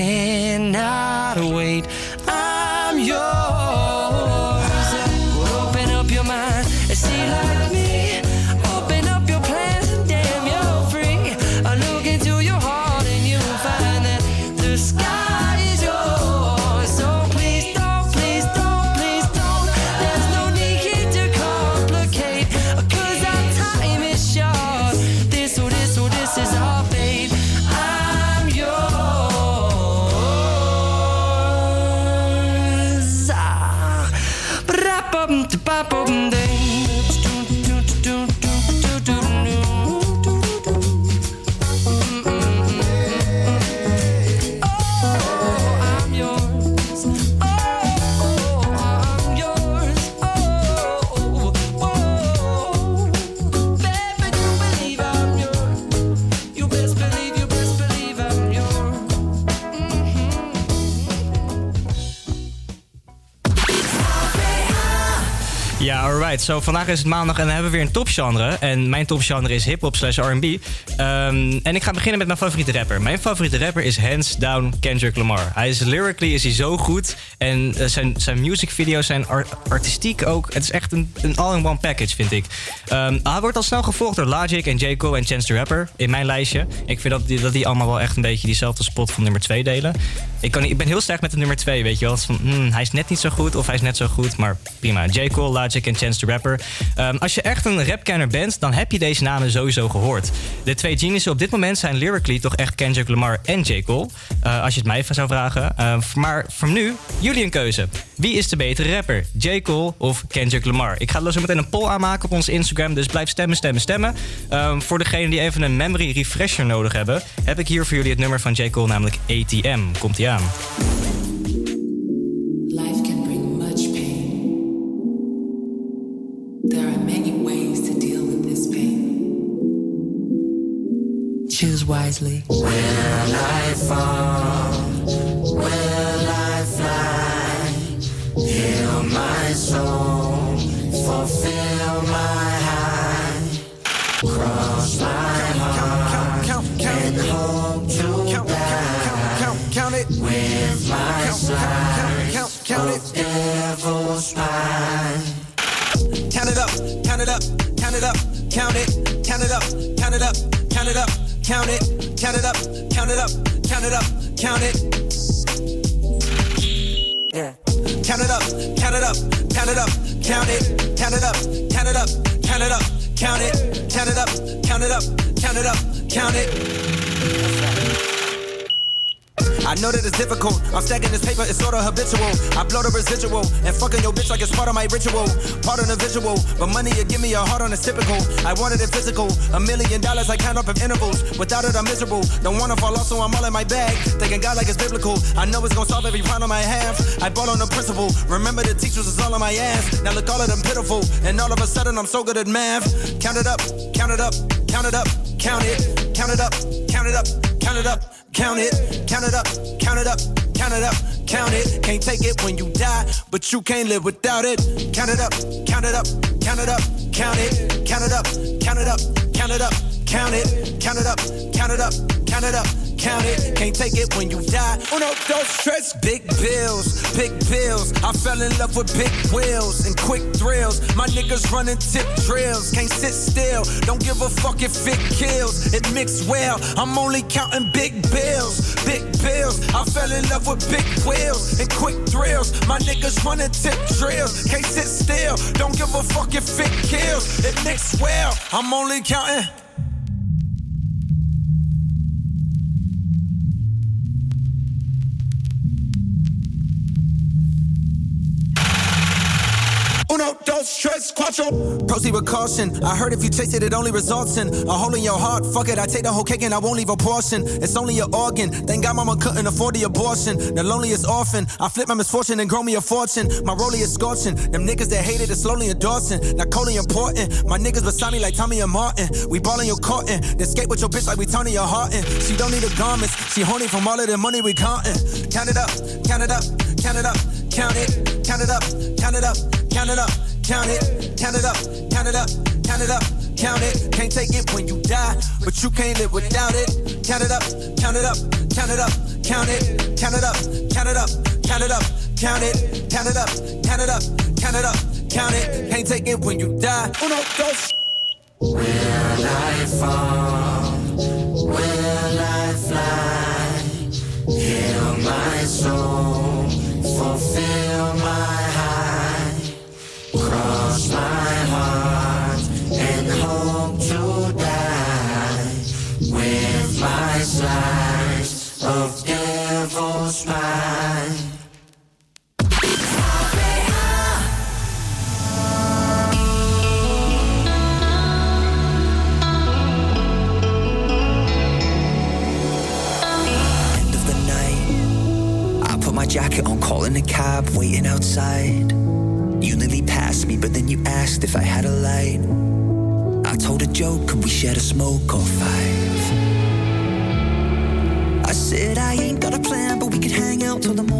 cannot wait. Zo, vandaag is het maandag en dan hebben we weer een topgenre. En mijn topgenre is hip-hop slash RB. Ehm, en ik ga beginnen met mijn favoriete rapper. Mijn favoriete rapper is hands down Kendrick Lamar. Hij is lyrically is hij zo goed. En eh, zijn, zijn music video's zijn ar- artistiek ook. Het is echt een, een all-in-one package, vind ik. Ehm, hij wordt al snel gevolgd door Logic en J. Cole en Chance the Rapper in mijn lijstje. Ik vind dat die, dat die allemaal wel echt een beetje diezelfde spot van nummer 2 delen. Ik, kan, ik ben heel sterk met de nummer 2, weet je wel. Van, hmm, hij is net niet zo goed of hij is net zo goed, maar prima. J. Cole, Logic en Chance the Rapper. Ehm, als je echt een rapkenner bent, dan heb je deze namen sowieso gehoord. De twee geniussen op dit moment zijn lyrically toch echt Kendrick Lamar en J. Cole. Eh, als je het mij zou vragen. Eh, maar voor nu, jullie een keuze. Wie is de betere rapper? J. Cole of Kendrick Lamar? Ik ga er zo meteen een poll aanmaken op ons Instagram, dus blijf stemmen, stemmen, stemmen. Ehm, voor degenen die even een memory refresher nodig hebben, heb ik hier voor jullie het nummer van J. Cole, namelijk ATM. Komt ie aan. Choose wisely. Will I fall? Fulfill my high, cross my heart, and hope to die Count it. with my Count, count it. of devil's spine. Count it up, count it up, count it up, count it, count it up, count it up, count it up, count it, count it up, count it up, count it up, count it. Count it up, count it up, count it up, count it, count it up, count it up, count it up, count it, count it up, count it up, count it up, count it. I know that it's difficult. I'm stacking this paper, it's sort of habitual. I blow the residual and fucking your bitch like it's part of my ritual. Part of the visual, but money you give me a heart on it's typical. I wanted it physical. A million dollars I count up in intervals. Without it, I'm miserable. Don't wanna fall off, so I'm all in my bag. Thinking God like it's biblical. I know it's gonna solve every problem I have. I bought on the principle. Remember the teachers was all on my ass. Now look all of them pitiful. And all of a sudden I'm so good at math. Count it up, count it up, count it up, count it, count it up, count it up, count it up. Count it, count it up, count it up, count it up, count it. Can't take it when you die, but you can't live without it. Count it up, count it up, count it up, count it, count it up, count it up, count it up, count it count it up, count it up, count it up. Count it, can't take it when you die. Uno, dos, tres, big bills, big bills. I fell in love with big wheels and quick thrills. My niggas running tip drills, can't sit still. Don't give a fuck if it kills. It mixed well. I'm only counting big bills, big bills. I fell in love with big wheels and quick thrills. My niggas running tip drills, can't sit still. Don't give a fuck if it kills. It mixed well. I'm only counting. Uno, dos, tres, cuatro. Proceed with caution. I heard if you chase it, it only results in a hole in your heart. Fuck it, I take the whole cake and I won't leave a portion. It's only your organ. Thank God mama couldn't afford the abortion. The loneliest orphan. I flip my misfortune and grow me a fortune. My rollie is scorching. Them niggas that hated it slowly endorsing. Not coldly important. My niggas beside me like Tommy and Martin. We ballin' your cotton. Then skate with your bitch like we Tony your Harton. She don't need a garments. She horny from all of the money we countin'. Count it up, count it up, count it up, count it, count it up, count it up, count it up, count it, count it up, count it up, count it up, count it. Can't take it when you die, but you can't live without it. Count it up, count it up, count it up, count it, count it up, count it up, count it up, count it, count it up, count it up, count it up, count it. Can't take it when you die. Uno, dos. Will I fall? Will I fly? Outside. You nearly passed me, but then you asked if I had a light. I told a joke and we shared a smoke or five. I said I ain't got a plan, but we could hang out till the morning.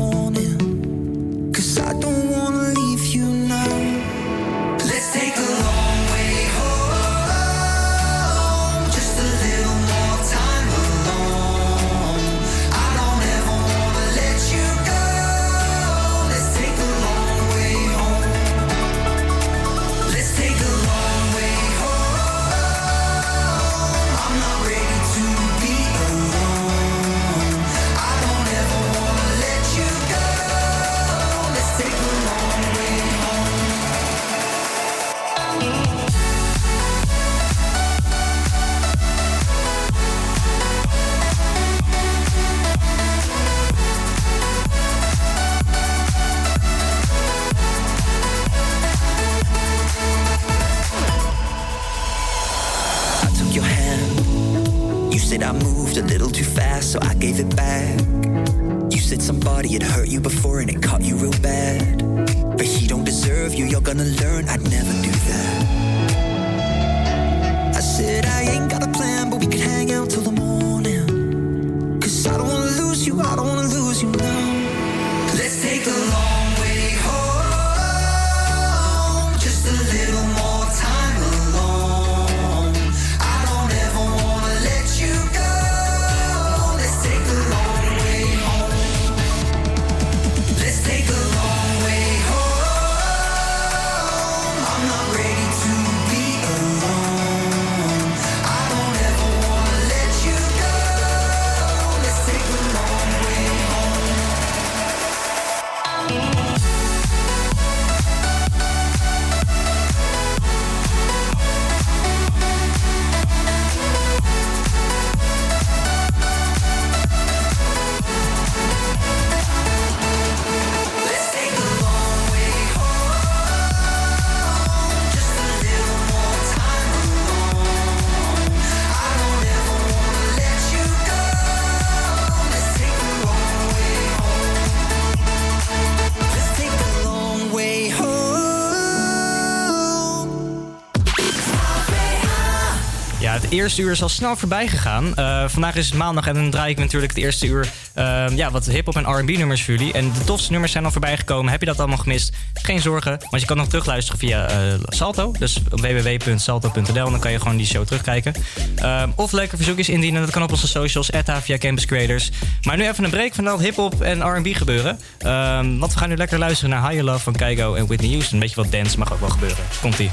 Eerste uur is al snel voorbij gegaan. Eh, vandaag is maandag en dan draai ik natuurlijk het eerste uur eh, ja, wat hip-hop en RB nummers voor jullie. En de tofste nummers zijn al voorbij gekomen. Heb je dat allemaal gemist? Geen zorgen, want je kan nog terugluisteren via eh, Salto. Dus www.salto.nl. Dan kan je gewoon die show terugkijken. Eh, of leuke verzoekjes indienen. Dat kan op onze socials, via Campus Creators. Maar nu even een break van dat hip-hop en RB gebeuren. Ehm, want we gaan nu lekker luisteren naar Higher Love van Kygo en Whitney Houston. Een beetje wat dance mag ook wel gebeuren. Komt-ie.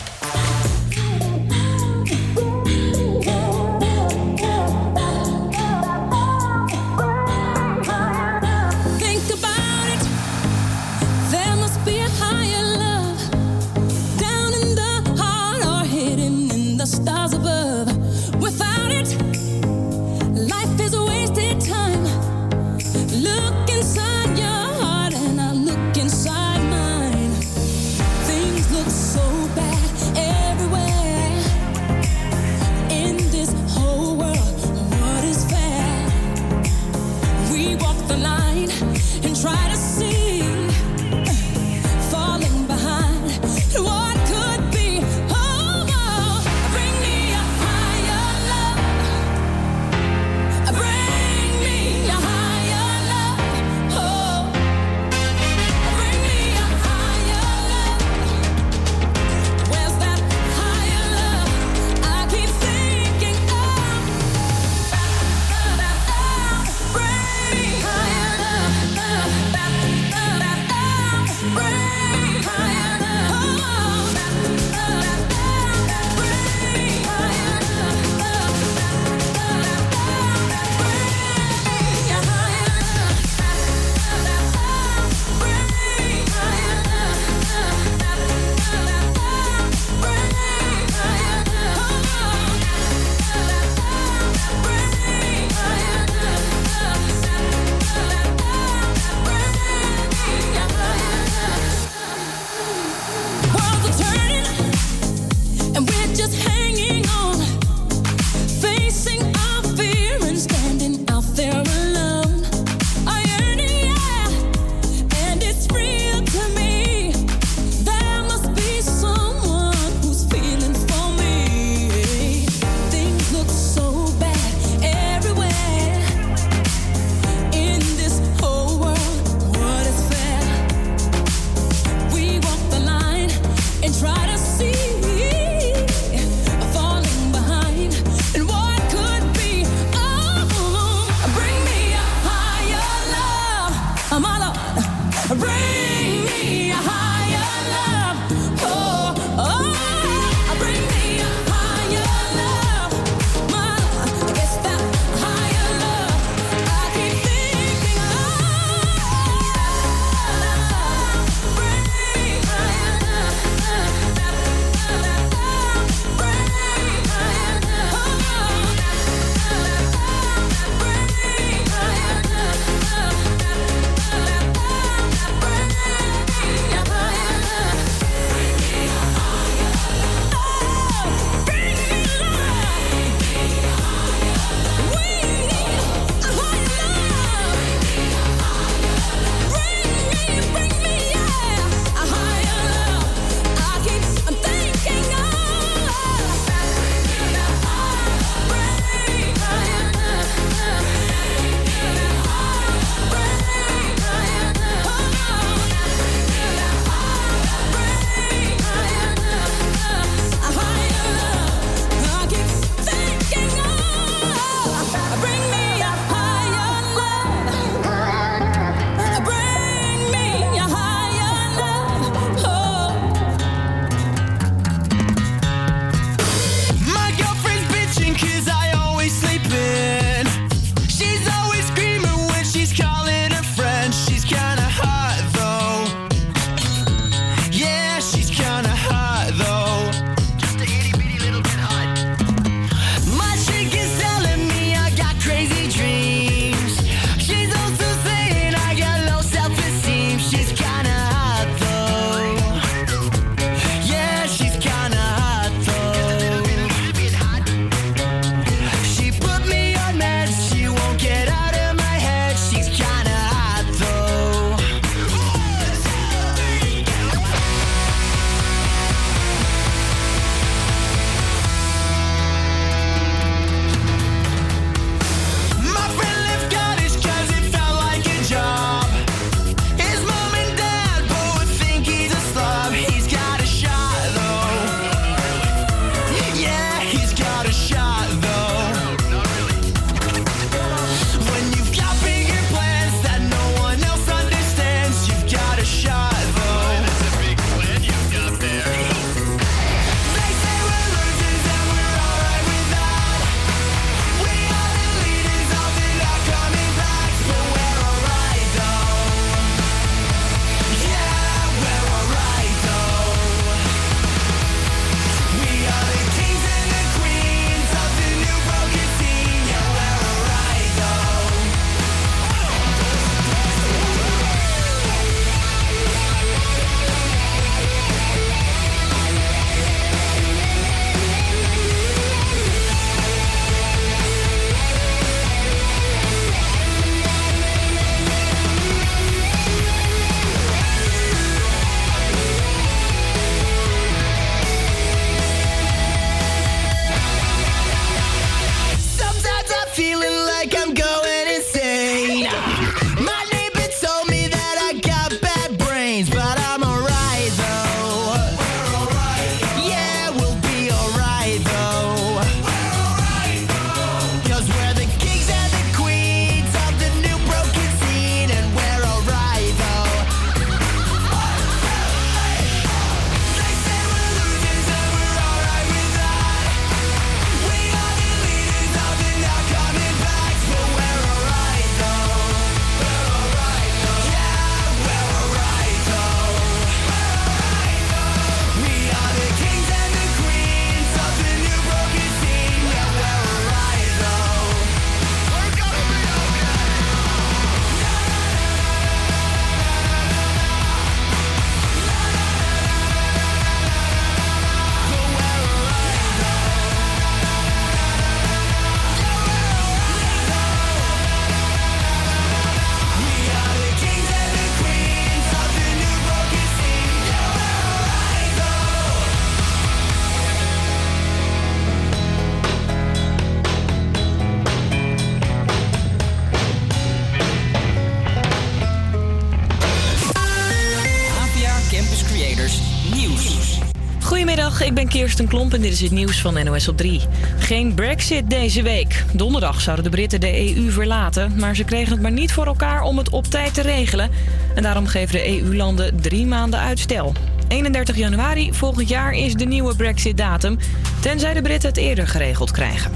Klomp en dit is het nieuws van NOS op 3. Geen brexit deze week. Donderdag zouden de Britten de EU verlaten... maar ze kregen het maar niet voor elkaar om het op tijd te regelen. En daarom geven de EU-landen drie maanden uitstel. 31 januari volgend jaar is de nieuwe brexit-datum... tenzij de Britten het eerder geregeld krijgen.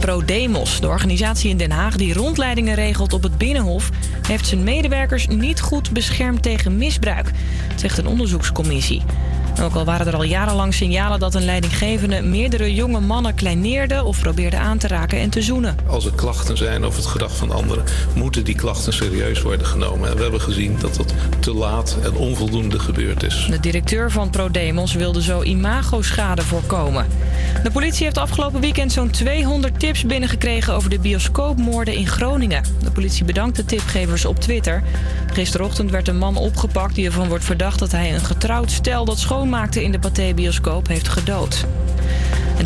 ProDemos, de organisatie in Den Haag die rondleidingen regelt op het Binnenhof, heeft zijn medewerkers niet goed beschermd tegen misbruik, zegt een onderzoekscommissie. Ook al waren er al jarenlang signalen dat een leidinggevende meerdere jonge mannen kleineerde of probeerde aan te raken en te zoenen. Als er klachten zijn over het gedrag van anderen, moeten die klachten serieus worden genomen. En we hebben gezien dat dat te laat en onvoldoende gebeurd is. De directeur van ProDemos wilde zo imagoschade voorkomen. De politie heeft afgelopen weekend zo'n 200 tips binnengekregen over de bioscoopmoorden in Groningen. De politie bedankt de tipgevers op Twitter. Gisterochtend werd een man opgepakt die ervan wordt verdacht dat hij een getrouwd stel dat schoonmaakte in de Pathé-bioscoop heeft gedood.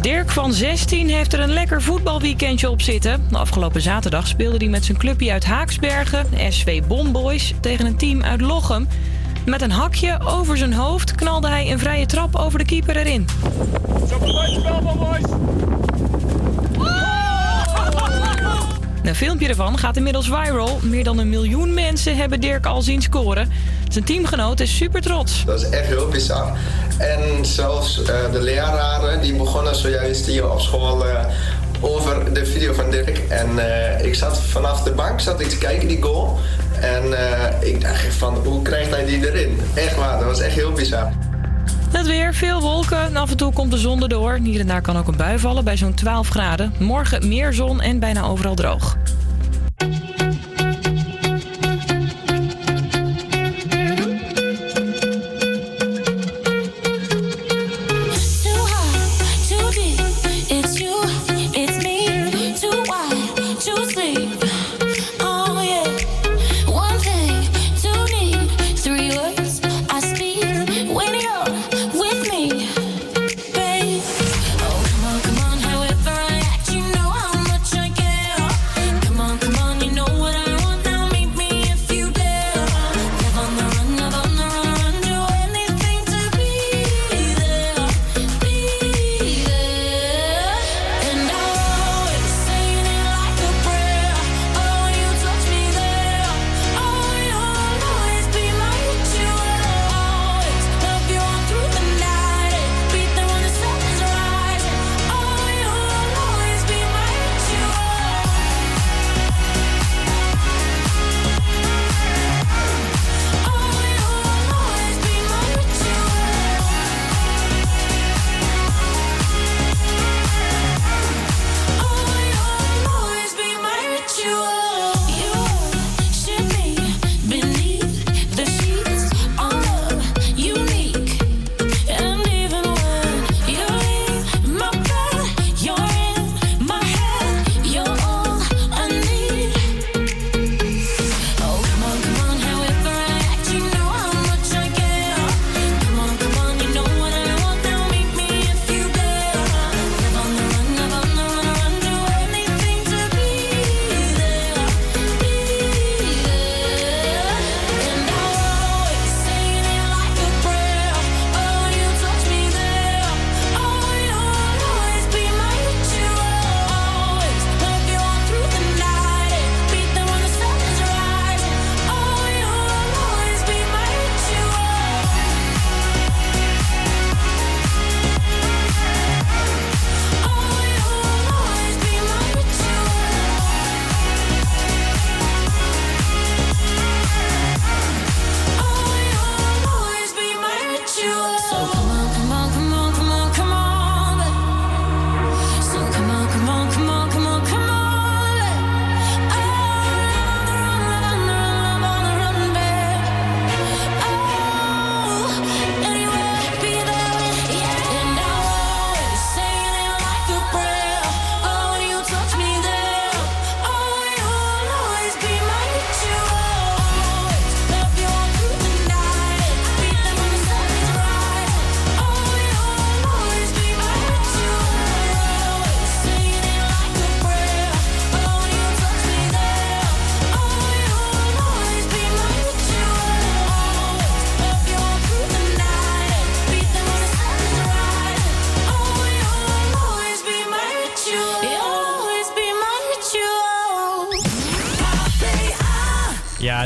Dirk van 16 heeft er een lekker voetbalweekendje op zitten. De afgelopen zaterdag speelde hij met zijn clubje uit Haaksbergen, SV Bonboys, tegen een team uit Lochem. Met een hakje over zijn hoofd knalde hij een vrije trap over de keeper erin. Een filmpje ervan gaat inmiddels viral. Meer dan een miljoen mensen hebben Dirk al zien scoren. Zijn teamgenoot is super trots. Dat is echt heel bizar. En zelfs eh, de leraren die begonnen zojuist hier op school eh, over de video van Dirk. En eh, ik zat vanaf de bank zat ik te kijken, die goal. En ik dacht van, hoe krijgt hij die erin? Echt waar, dat was echt heel bizar. Het weer, veel wolken en af en toe komt de zon erdoor. Hier en daar kan ook een bui vallen bij zo'n 12 graden. Morgen meer zon en bijna overal droog.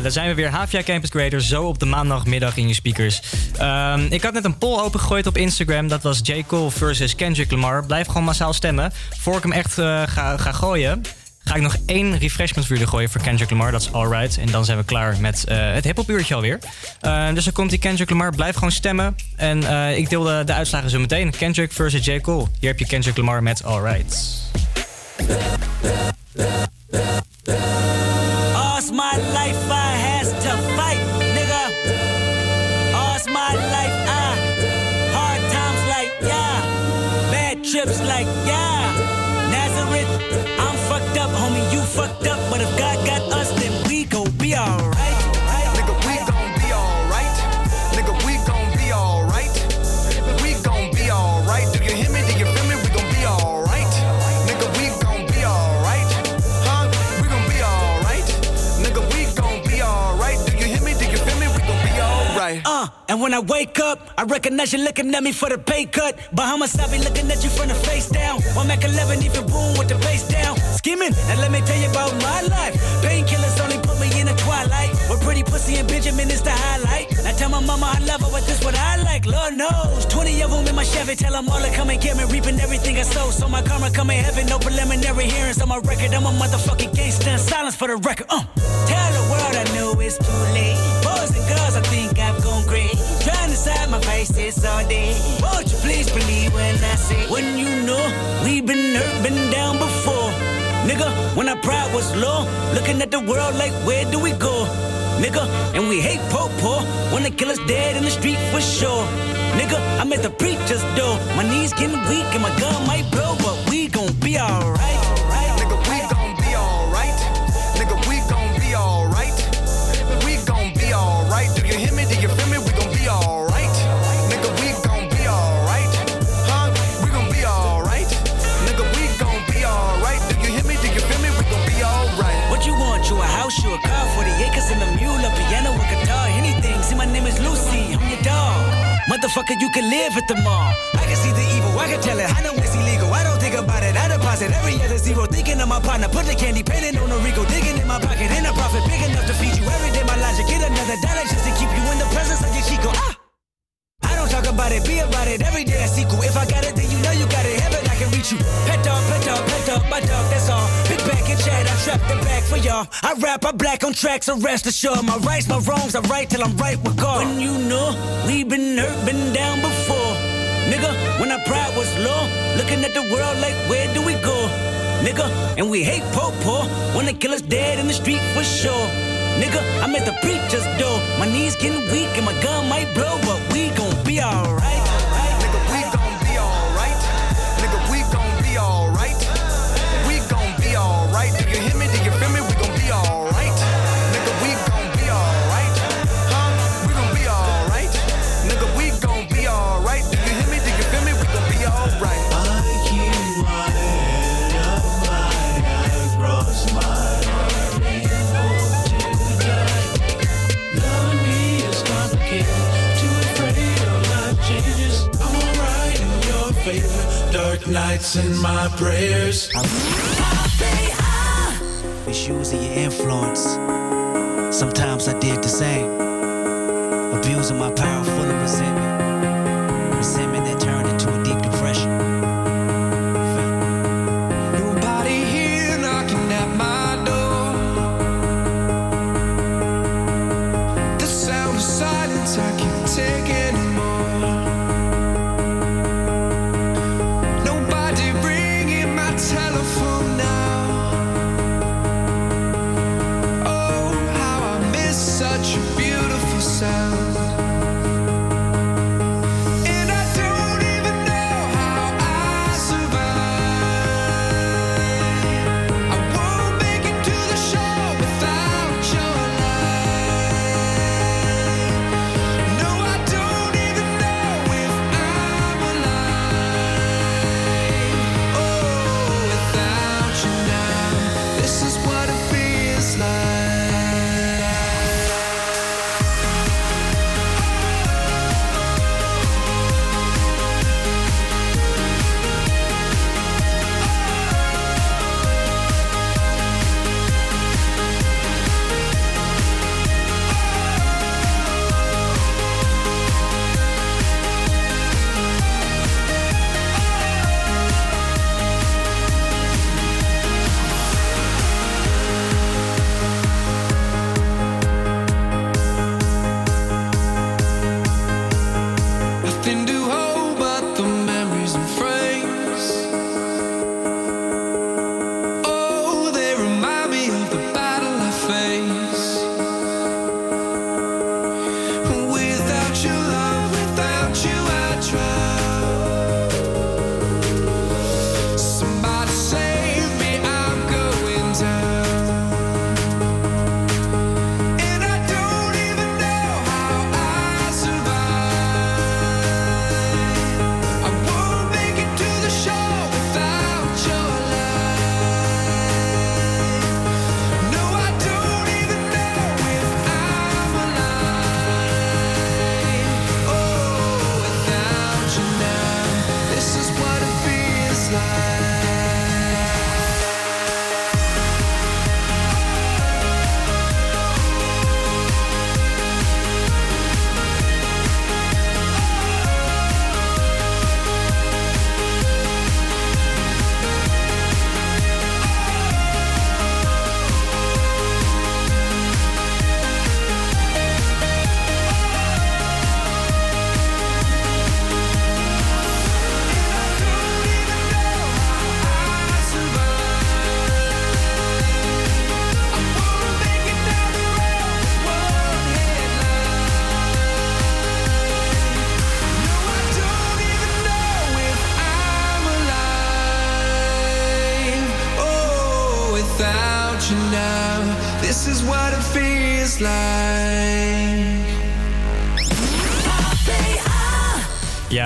Daar zijn we weer. HVA Campus Creator, zo op de maandagmiddag in je speakers. Ehm, ik had net een poll opengegooid op Instagram. Dat was J. Cole versus Kendrick Lamar. Blijf gewoon massaal stemmen. Voor ik hem echt eh, ga, ga gooien, ga ik nog één refreshment voor jullie gooien voor Kendrick Lamar. Dat is alright. En dan zijn we klaar met eh, het hip uurtje alweer. Eh, dus dan komt die Kendrick Lamar. Blijf gewoon stemmen. En ik deel de, de uitslagen zo meteen. Kendrick versus J. Cole. Hier heb je Kendrick Lamar met alright. Uh, and when I wake up, I recognize you looking at me for the pay cut. Bahamas, I be looking at you from the face down. One Mac 11, even boom with the bass down. Skimming, and let me tell you about my life. Painkillers only put me in the twilight. With pretty pussy and Benjamin is the highlight. I tell my mama I love her, but this what I like. Lord knows. 20 of them in my Chevy, tell them all to come and get me. Reaping everything I sow. So my karma come in heaven, no preliminary hearings on my record. I'm a motherfucking gangster. Silence for the record. Uh. Tell the world I know it's too late. Boys and girls, I think Won't you please believe when I say, when you know we've been hurt, been down before. Nigga, when our pride was low, looking at the world like, where do we go? Nigga, and we hate po po when they kill us dead in the street for sure. Nigga, I'm at the preacher's door. My knees getting weak and my gun might blow, but we gon' be alright. Motherfucker, you can live at the mall. I can see the evil, I can tell it. I know it's illegal. I don't think about it. I deposit every other zero. Thinking of my partner, put the candy painting on the Rico. Digging in my pocket, in a profit big enough to feed you every day. My logic, get another dollar just to keep you in the presence of your Chico. Ah! I don't talk about it, be about it. Every day I sequel. If I got it, then you know you got it. Heaven, I can reach you. Pet dog, pet dog, pet dog, my dog, that's all. I the back for y'all. I rap, I black on tracks, so rest assured. My rights, my wrongs, I right till I'm right with God. When you know we been hurt, been down before. Nigga, when our pride was low, looking at the world like, where do we go? Nigga, and we hate po po they kill us dead in the street for sure. Nigga, I'm at the preacher's door. My knees getting weak and my gun might blow, but we gon' be alright. Nights and my prayers. Misusing your influence. Sometimes I did the same. Abusing my power full of resentment.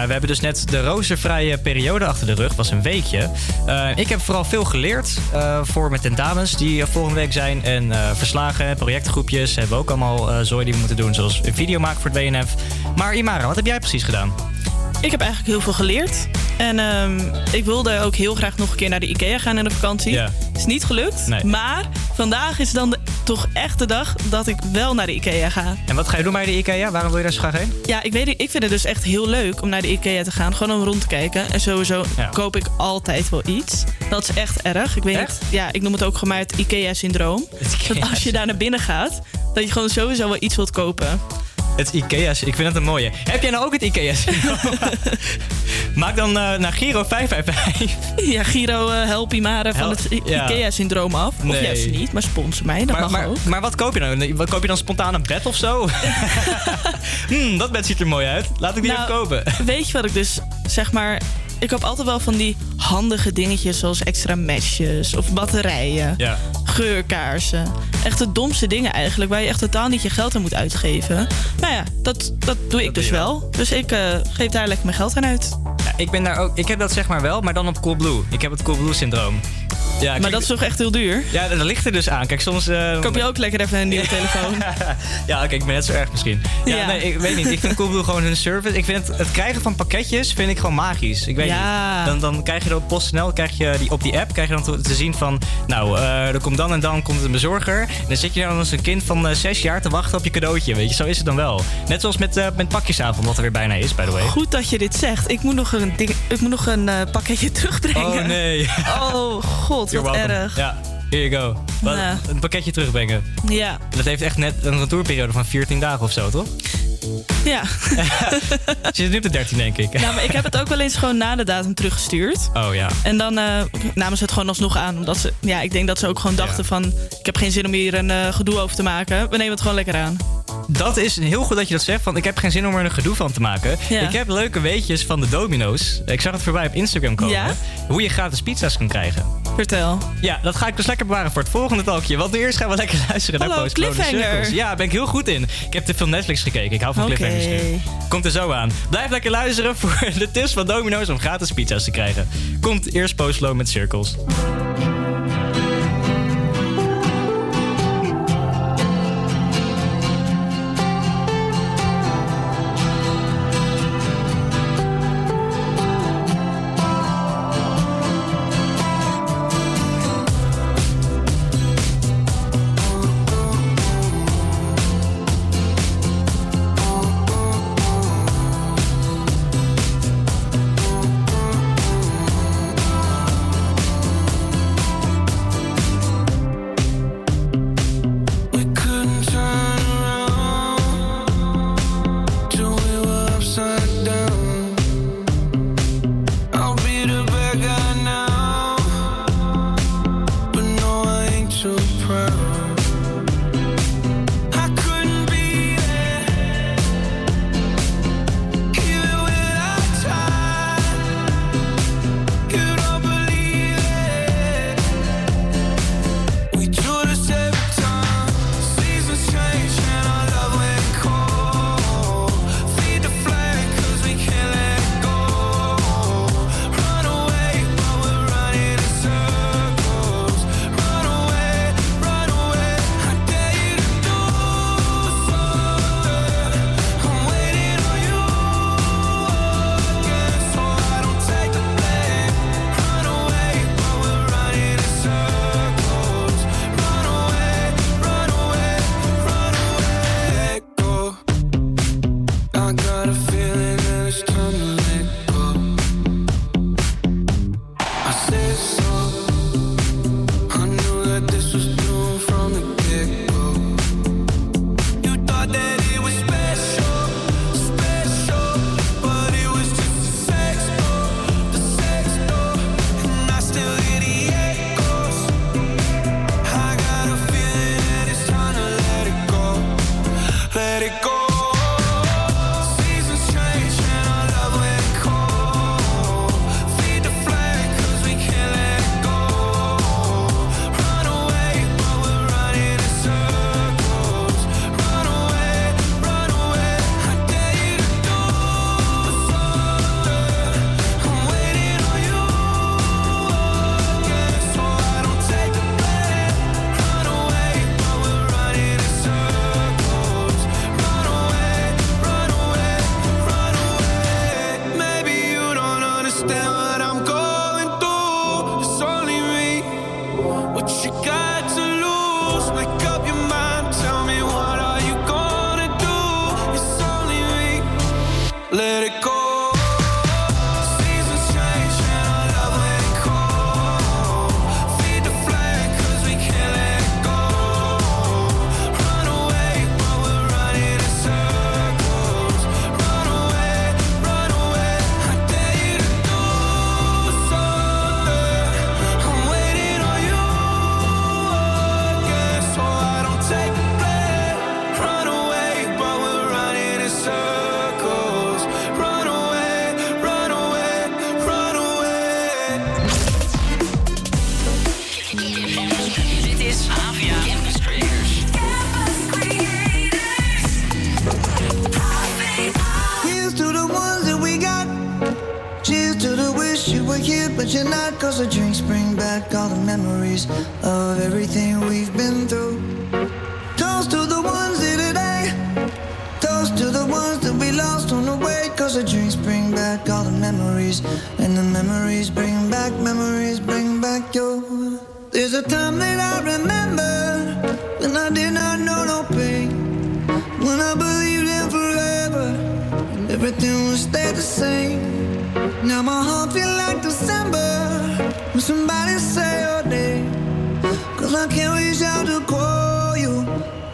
Ja, we hebben dus net de roostervrije periode achter de rug. was een weekje. Eh, ik heb vooral veel geleerd eh, voor mijn tentamens die eh, volgende week zijn. En verslagen, projectgroepjes hebben we ook allemaal zooi die we moeten doen. Zoals een video maken voor het WNF. Maar Imara, wat heb jij precies gedaan? Ik heb eigenlijk heel veel geleerd. En ehm, ik wilde ook heel graag nog een keer naar de IKEA gaan in de vakantie. Is niet gelukt. Nee. Maar vandaag is dan de, toch echt de dag dat ik wel naar de IKEA ga. En wat ga je doen bij de IKEA? Waarom wil je daar zo graag heen? Ja, ik weet. Ik vind het dus echt heel leuk om naar de IKEA te gaan. Gewoon om rond te kijken. En sowieso Ja. koop ik altijd wel iets. Dat is echt erg. Ik weet Echt? Ja, ik noem het ook gewoon maar het IKEA-syndroom. Dat als je daar naar binnen gaat, dat je gewoon sowieso wel iets wilt kopen. Het IKEA, ik vind het een mooie. Heb jij nou ook het IKEA? Maak dan eh, naar Giro 555. Ja, Giro, eh, help Imara van Help, het I- ja. IKEA-syndroom af. Of Nee. juist niet, maar sponsor mij. Dat Maar, mag maar, ook. maar wat koop je dan? Wat koop je dan spontaan een bed of zo? Hmm, dat bed ziet er mooi uit. Laat ik die Nou, even kopen. Weet je wat ik dus zeg maar. Ik koop altijd wel van die handige dingetjes zoals extra matches of batterijen, Ja. geurkaarsen. Echt de domste dingen eigenlijk waar je echt totaal niet je geld aan moet uitgeven. Nou ja, dat, dat doe ik dus doe wel. Dus ik eh, geef daar lekker mijn geld aan uit. Ja, ik ben daar ook. Ik heb dat zeg maar wel, maar dan op Coolblue. Ik heb het Coolblue syndroom. Ja, maar dat is toch echt heel duur? Ja, dat ligt er dus aan. Kijk, soms. eh, Koop je ook lekker even een nieuwe telefoon? Ja, kijk, ik ben net zo erg misschien. Ja, Ja. nee, ik weet niet. Ik vind Coolblue gewoon hun service. Ik vind het, het krijgen van pakketjes vind ik gewoon magisch. Ik weet Ja. niet. Dan, dan krijg je op PostNL, krijg je die, op die app, krijg je dan te, te zien van, nou, eh, er komt dan en dan komt een bezorger. En dan zit je dan als een kind van eh, zes jaar te wachten op je cadeautje. Weet je, zo is het dan wel. Net zoals met, met pakjesavond, wat er weer bijna is, by the way. Goed dat je dit zegt. Ik moet nog een, ding, ik moet nog een pakketje terugbrengen. Oh nee. Oh god, You're wat welcome. erg. Ja, here you go. Wat, Ja. Een pakketje terugbrengen. Ja. Dat heeft echt net een retourperiode van 14 dagen of zo, toch? Ja. Je zit nu op de 13, denk ik. Nou, maar ik heb het ook wel eens gewoon na de datum teruggestuurd. Oh ja. En dan eh, namen ze het gewoon alsnog aan. Omdat ze, ja, ik denk dat ze ook gewoon dachten van... ik heb geen zin om hier een eh, gedoe over te maken. We nemen het gewoon lekker aan. Dat is heel goed dat je dat zegt, want ik heb geen zin om er een gedoe van te maken. Ja. Ik heb leuke weetjes van de domino's. Ik zag het voorbij op Instagram komen. Ja? Hoe je gratis pizza's kan krijgen. Vertel. Ja, dat ga ik dus lekker bewaren voor het volgende talkje. Want eerst gaan we lekker luisteren Hallo, naar Post cliffhanger. Circles. Ja, daar ben ik heel goed in. Ik heb te veel Netflix gekeken. Ik hou van Oké. cliffhangers nu. Komt er zo aan. Blijf lekker luisteren voor de tips van Domino's om gratis pizza's te krijgen. Komt eerst Post met Circles.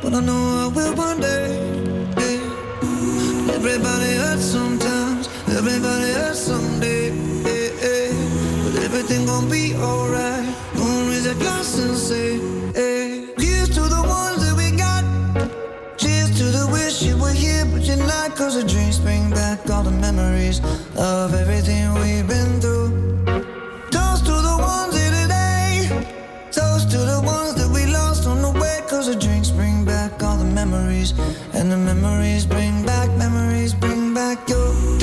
But I know I will one day. yeah. Everybody hurts sometimes, everybody hurts someday. yeah, yeah. But everything gon' be alright. Gonna raise a glass and say, hey. Here's to the ones that we got. Cheers to the wish you were here, but you're not. Cause the dreams bring back all the memories of everything we've been through. Memories. And the memories bring back, memories bring back your.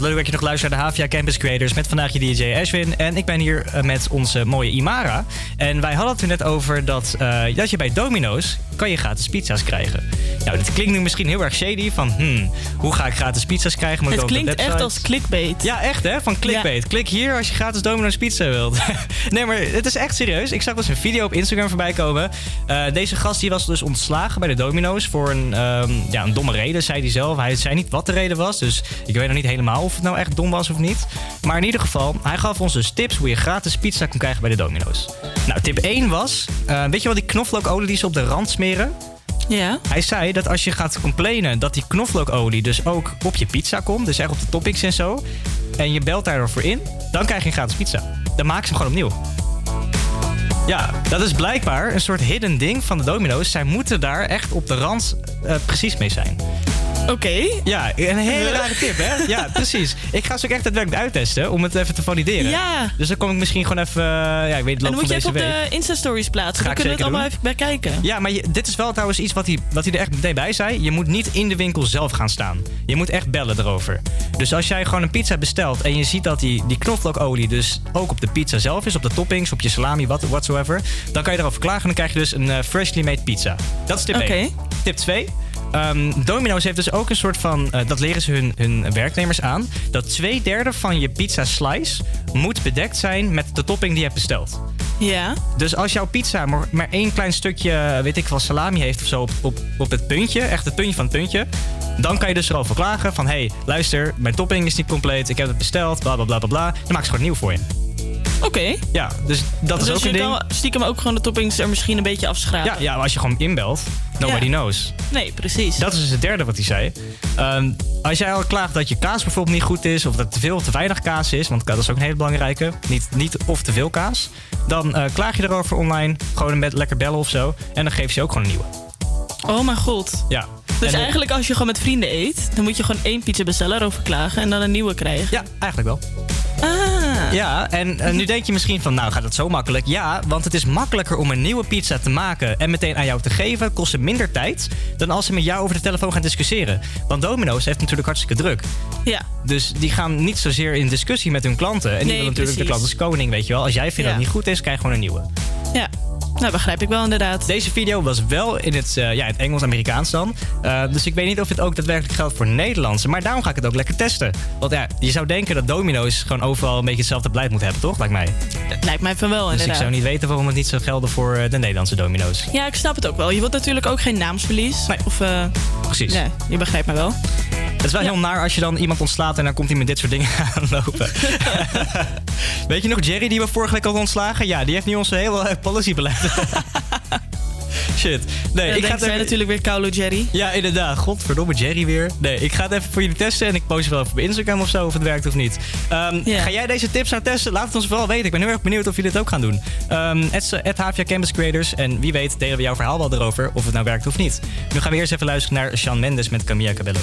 Leuk dat je nog luistert naar de Havia Campus Creators met vandaag je DJ Ashwin. En ik ben hier eh, met onze mooie Imara. En wij hadden het er net over dat, eh, dat je bij Domino's kan je gratis pizza's krijgen. Nou, dit klinkt nu misschien heel erg shady van, hmm, hoe ga ik gratis pizza's krijgen? Ik Het klinkt echt als clickbait. Ja, echt hè? Van clickbait. Klik hier als je gratis Domino's pizza wilt. nee, maar het is echt serieus. Ik zag dus een video op Instagram voorbij komen. Eh, deze gast die was dus ontslagen bij de Domino's voor een, ehm, ja, een domme reden, zei hij zelf. Hij zei niet wat de reden was, dus ik weet nog niet helemaal of het nou echt dom was of niet. Maar in ieder geval, hij gaf ons dus tips hoe je gratis pizza kon krijgen bij de Domino's. Nou, tip 1 was, eh, weet je wel die knoflookolie die ze op de rand smeren? Ja. Hij zei dat als je gaat complainen dat die knoflookolie dus ook op je pizza komt, dus echt op de toppings en zo, en je belt daarvoor in, dan krijg je een gratis pizza. Dan maken ze hem gewoon opnieuw. Ja, dat is blijkbaar een soort hidden ding van de domino's. Zij moeten daar echt op de rand eh, precies mee zijn. Oké. Ja, een hele rare tip, hè? Ja, precies. Ik ga ze ook echt daadwerkelijk uittesten om het even te valideren. Ja. Dus dan kom ik misschien gewoon even, eh, ja, ik weet het En dan moet je even op week. de Insta-stories plaatsen. Dan kunnen we het allemaal even bij kijken. Ja, maar je- dit is wel trouwens iets wat hij, wat hij er echt meteen bij zei. Je moet niet in de winkel zelf gaan staan. Je moet echt bellen erover. Dus als jij gewoon een pizza bestelt en je ziet dat die, die knoflookolie dus ook op de pizza zelf is, op de toppings, op je salami, what, whatsoever, dan kan je erover klagen en dan krijg je dus een eh, freshly made pizza. Dat is tip Oké. 1. Tip 2. Ehm, Domino's heeft dus ook een soort van, eh, dat leren ze hun, hun werknemers aan, dat twee derde van je pizza slice moet bedekt zijn met de topping die je hebt besteld. Ja. Dus als jouw pizza maar, maar één klein stukje, weet ik wel, salami heeft of zo op, op, op het puntje, echt het puntje van het puntje, dan kan je dus erover klagen van, hé, hey, luister, mijn topping is niet compleet, ik heb het besteld, bla bla bla bla bla. Dan maak ze gewoon nieuw voor je. Oké. Ja, dus dat is dus ook een ding. kan stiekem ook gewoon de toppings er misschien een beetje afschrapen. Ja, ja, als je gewoon inbelt, nobody Ja. knows. Nee, precies. Dat is dus het derde wat hij zei. Ehm, als jij al klaagt dat je kaas bijvoorbeeld niet goed is... of dat er te veel of te weinig kaas is... want dat is ook een hele belangrijke. Niet, niet of te veel kaas. Dan eh, klaag je erover online. Gewoon met lekker bellen of zo. En dan geef je ook gewoon een nieuwe. Oh mijn god. Ja. Dus En, eigenlijk als je gewoon met vrienden eet, dan moet je gewoon één pizza bestellen, erover klagen en dan een nieuwe krijgen. Ja, eigenlijk wel. Ja, en eh, nu denk je misschien van, nou gaat het zo makkelijk? Ja, want het is makkelijker om een nieuwe pizza te maken en meteen aan jou te geven. Kost ze minder tijd dan als ze met jou over de telefoon gaan discussiëren. Want Domino's heeft natuurlijk hartstikke druk. Ja. Dus die gaan niet zozeer in discussie met hun klanten. En die Nee, willen natuurlijk de klant als koning, weet je wel. Als jij vindt dat Ja. het niet goed is, krijg je gewoon een nieuwe. Ja. Nou, begrijp ik wel inderdaad. Deze video was wel in het, eh, ja, in het Engels-Amerikaans dan. Eh, dus ik weet niet of dit ook daadwerkelijk geldt voor Nederlandse. Maar daarom ga ik het ook lekker testen. Want ja, je zou denken dat Domino's gewoon overal een beetje hetzelfde beleid moet hebben, toch? Lijkt mij. Lijkt mij van wel Dus inderdaad. ik zou niet weten waarom het niet zou gelden voor eh, de Nederlandse Domino's. Ja, ik snap het ook wel. Je wilt natuurlijk ook geen naamsverlies. Of, eh, Precies. Nee, je begrijpt me wel. Het is wel heel naar als je dan iemand ontslaat en dan komt hij met dit soort dingen aanlopen. Weet je nog Jerry die we vorige week al ontslagen? Ja, die heeft nu onze hele policybeleid. Shit. Nee, ik ga het even- natuurlijk weer Kaulo Jerry. Ja, inderdaad. Godverdomme, Jerry weer. Nee, ik ga het even voor jullie testen en ik post het wel even op Instagram of zo of het werkt of niet. Ehm, Ga jij deze tips nou testen? Laat het ons vooral weten. Ik ben heel erg benieuwd of jullie dit ook gaan doen. Ehm het het HVA Campus Creators en wie weet delen we jouw verhaal wel erover of het nou werkt of niet. Nu gaan we eerst even luisteren naar Sean Mendes met Camilla Cabello.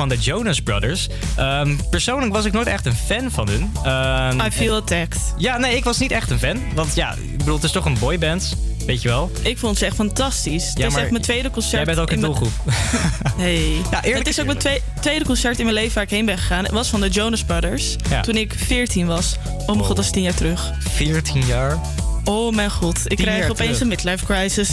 Van de Jonas Brothers. Ehm, persoonlijk was ik nooit echt een fan van hun. Ehm, I feel attacked. Ja, nee, ik was niet echt een fan. Want ja, ik bedoel, het is toch een boyband. Weet je wel? Ik vond ze echt fantastisch. het is echt mijn tweede concert. Jij bent ook in mijn- doelgroep. Hey. Ja, het is ook mijn twee- tweede concert in mijn leven waar ik heen ben gegaan. Het was van de Jonas Brothers. Ja. Toen ik 14 was. Oh mijn god, dat is 10 jaar terug. 14 jaar. Oh mijn god, ik 10 krijg opeens terug. een midlife crisis.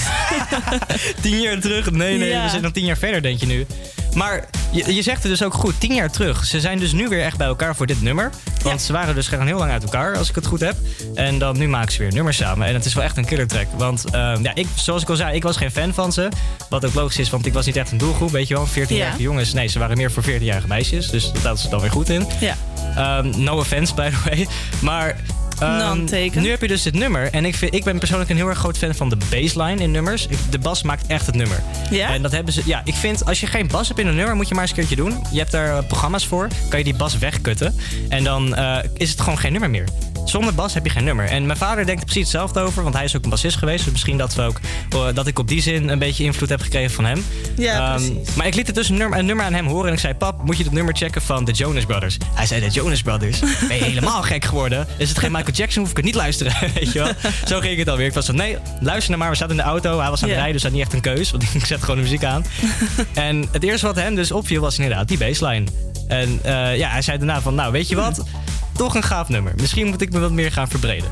10 jaar terug? Nee, nee, Ja. we zijn nog 10 jaar verder, denk je nu. Maar je, je zegt het dus ook goed, 10 jaar terug. Ze zijn dus nu weer echt bij elkaar voor dit nummer. Want ze waren dus gewoon heel lang uit elkaar, als ik het goed heb. En dan nu maken ze weer nummers samen. En het is wel echt een killer track. Want ehm, ja, ik, zoals ik al zei, ik was geen fan van ze. Wat ook logisch is, want ik was niet echt een doelgroep, weet je wel. 14-jarige Ja. jongens. Nee, ze waren meer voor 14-jarige meisjes. Dus dat is dan weer goed in. Ja. Ehm, no offense, by the way. Maar ehm, nu heb je dus dit nummer. En ik, vind, ik ben persoonlijk een heel erg groot fan van de bassline in nummers. De bas maakt echt het nummer. Ja? En dat hebben ze. Ja, ik vind als je geen bas hebt in een nummer, moet je maar eens een keertje doen. Je hebt daar eh, programma's voor. Kan je die bas wegkutten. En dan eh, is het gewoon geen nummer meer. Zonder bas heb je geen nummer. En mijn vader denkt er precies hetzelfde over, want hij is ook een bassist geweest. Dus misschien dat, we ook, eh, dat ik op die zin een beetje invloed heb gekregen van hem. Ja, Ehm, precies. maar ik liet het dus een nummer, een nummer aan hem horen en ik zei: Pap, moet je het nummer checken van de Jonas Brothers? Hij zei: De Jonas Brothers? Ben je helemaal gek geworden? Is het geen Michael Jackson? Hoef ik het niet luisteren? Weet je wel? Zo ging het alweer. Ik was van: Nee, luister nou maar. We zaten in de auto. Hij was aan het rijden, dus had niet echt een keus. Want ik zet gewoon de muziek aan. en het eerste wat hem dus opviel was inderdaad die baseline. En eh, ja, hij zei daarna van: Nou, weet je wat? Toch een gaaf nummer. Misschien moet ik me wat meer gaan verbreden.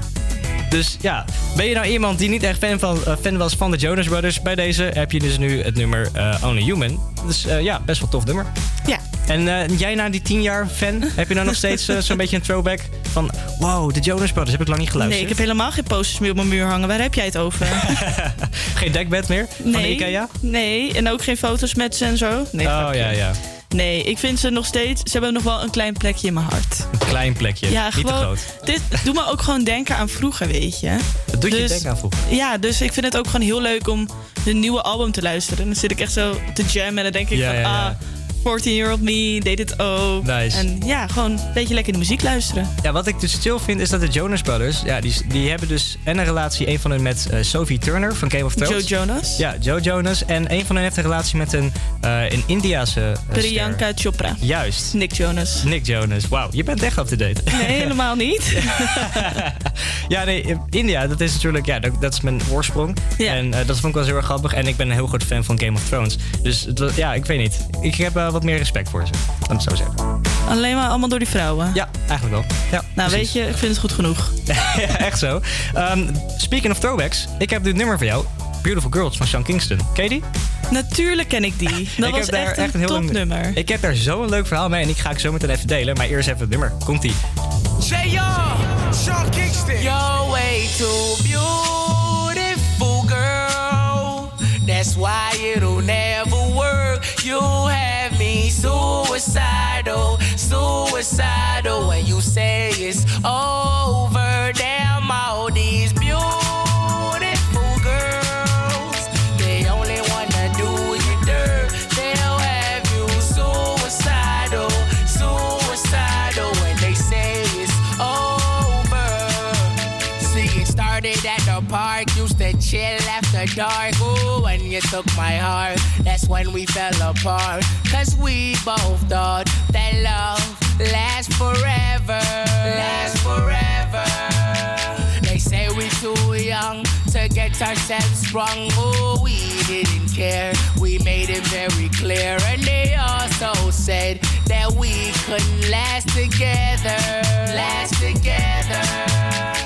Dus ja, ben je nou iemand die niet echt fan, van, eh, fan was van de Jonas Brothers? Bij deze heb je dus nu het nummer eh, Only Human. Dus eh, ja, best wel tof nummer. Ja. En jij na die 10 jaar fan, heb je nou nog steeds zo'n beetje een throwback van... Wow, de Jonas Brothers, heb ik lang niet Nee, geluisterd. ik heb helemaal geen posters meer op mijn muur hangen. Waar heb jij het over? Geen dekbed meer van de nee, Ikea? nee, en ook geen foto's met ze en zo. Nee, oh ja, ja. Nee, ik vind ze nog steeds... Ze hebben nog wel een klein plekje in mijn hart. Een klein plekje, Ja, niet te groot. Dit doet me ook gewoon denken aan vroeger, weet je. Dat doet je Dus- denken aan vroeger. Ja, dus ik vind het ook gewoon heel leuk om de nieuwe album te luisteren. En dan zit ik echt zo te jammen en dan denk ik Ja, van... ja, ja. ah, 14-year-old me deed het ook. Nice. En ja, gewoon een beetje lekker de muziek luisteren. Ja, wat ik dus chill vind is dat de Jonas Brothers, ja, die, die hebben dus en een relatie, een van hen met eh, Sophie Turner van Game of Thrones. Joe Jonas. Ja, Joe Jonas. En een van hen heeft een relatie met een, eh een Indiase eh. Priyanka Chopra. Juist. Nick Jonas. Nick Jonas. Wauw, je bent echt up-to-date. Nee, helemaal niet. ja, nee, India, dat is natuurlijk, ja, dat, dat is mijn oorsprong. En dat vond ik wel heel erg grappig. En ik ben een heel groot fan van Game of Thrones. Dus het ja, ik weet niet. Ik heb wat meer respect voor ze. Laat me het zo zeggen. Alleen maar allemaal door die vrouwen. Ja, eigenlijk wel. Ja, Nou, precies. weet je, ik vind het goed genoeg. ja, echt zo. Ehm, speaking of throwbacks, ik heb dit nummer voor jou. Beautiful Girls van Sean Kingston. Ken je die? Natuurlijk ken ik die. Dat ik was heb daar echt een, heel lang- topnummer. Ik heb daar zo'n leuk verhaal mee en ik ga ik zo meteen even delen. Maar eerst even het nummer. Komt-ie. Say yo, Sean Kingston. You're suicidal when you say it's over. Damn, all these beautiful girls, they only wanna do you dirt. They'll have you suicidal, suicidal when they say it's over. See, it started at the park, used to chill after dark. Ooh, when you took my heart, that's when we fell apart. Cause we both thought that love lasts forever. Last forever. They say we're too young to get ourselves sprung. Oh, we didn't care. We made it very clear. And they also said that we couldn't last together. Last together.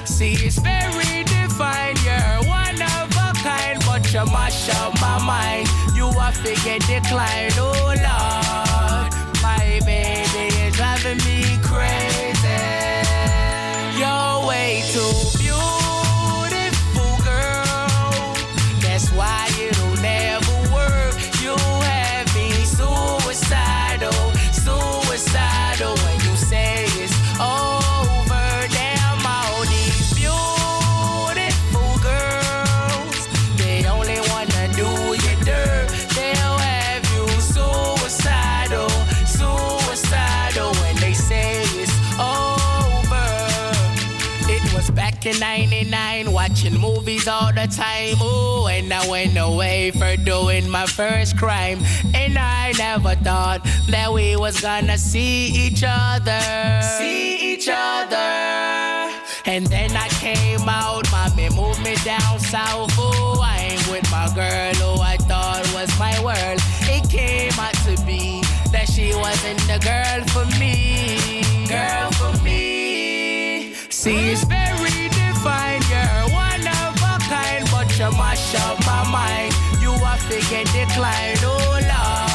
See, it's very divine. You're one of a kind, but you mash up my mind. You are figure decline. Oh, Lord. My baby driving me crazy. You're way too all the time. Ooh, and I went away for doing my first crime. And I never thought that we was gonna see each other. See each other. And then I came out, mommy moved me down south. Ooh, I ain't with my girl who I thought was my world. It came out to be that she wasn't the girl for me. Girl for me. See, it's very mash up my mind. You are figure decline. Oh Lord,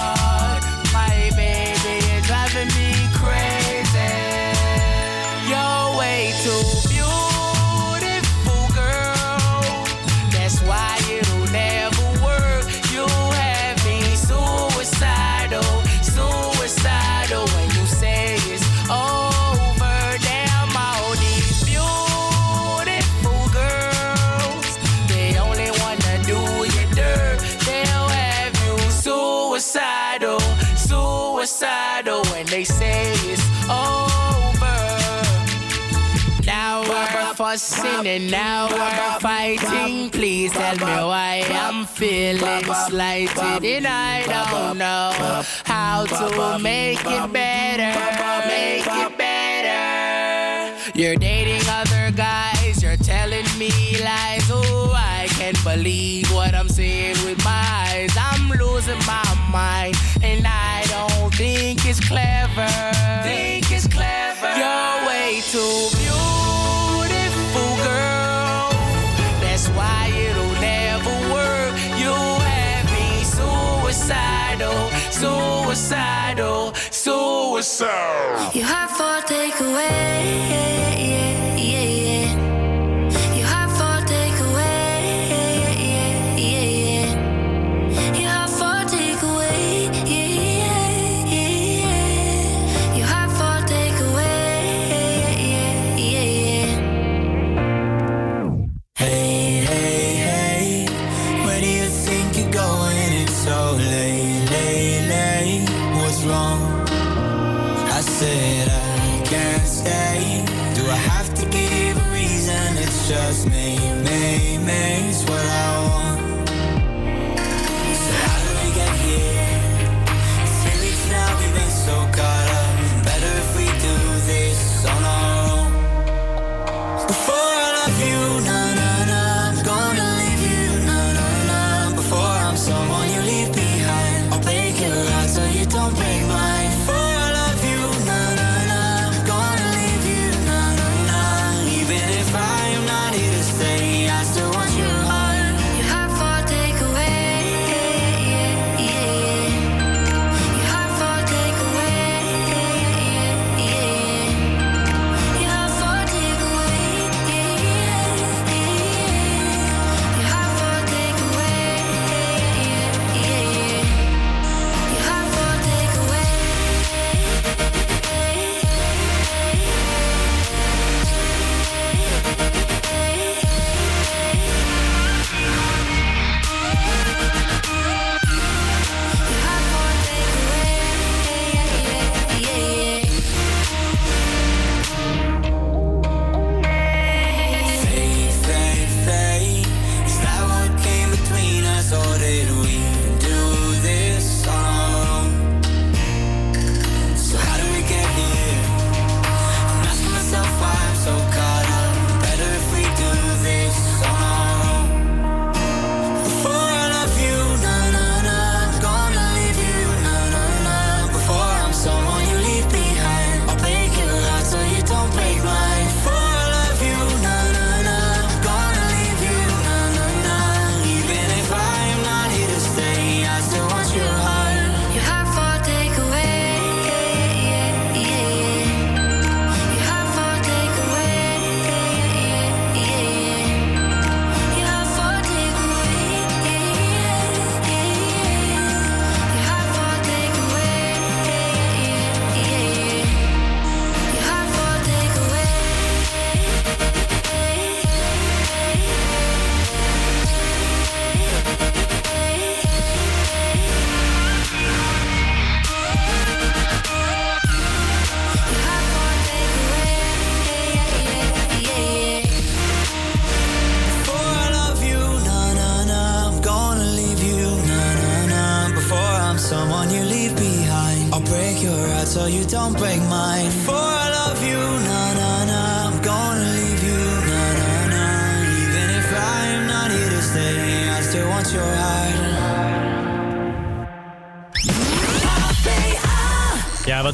fussing and now we're fighting. Please tell me why I'm feeling slighted and I don't know how to make it better. Make it better. You're dating other guys, you're telling me lies. Oh, I can't believe what I'm seeing with my eyes. I'm losing my mind and I don't think it's clever. Suicidal, suicidal. You have for takeaway.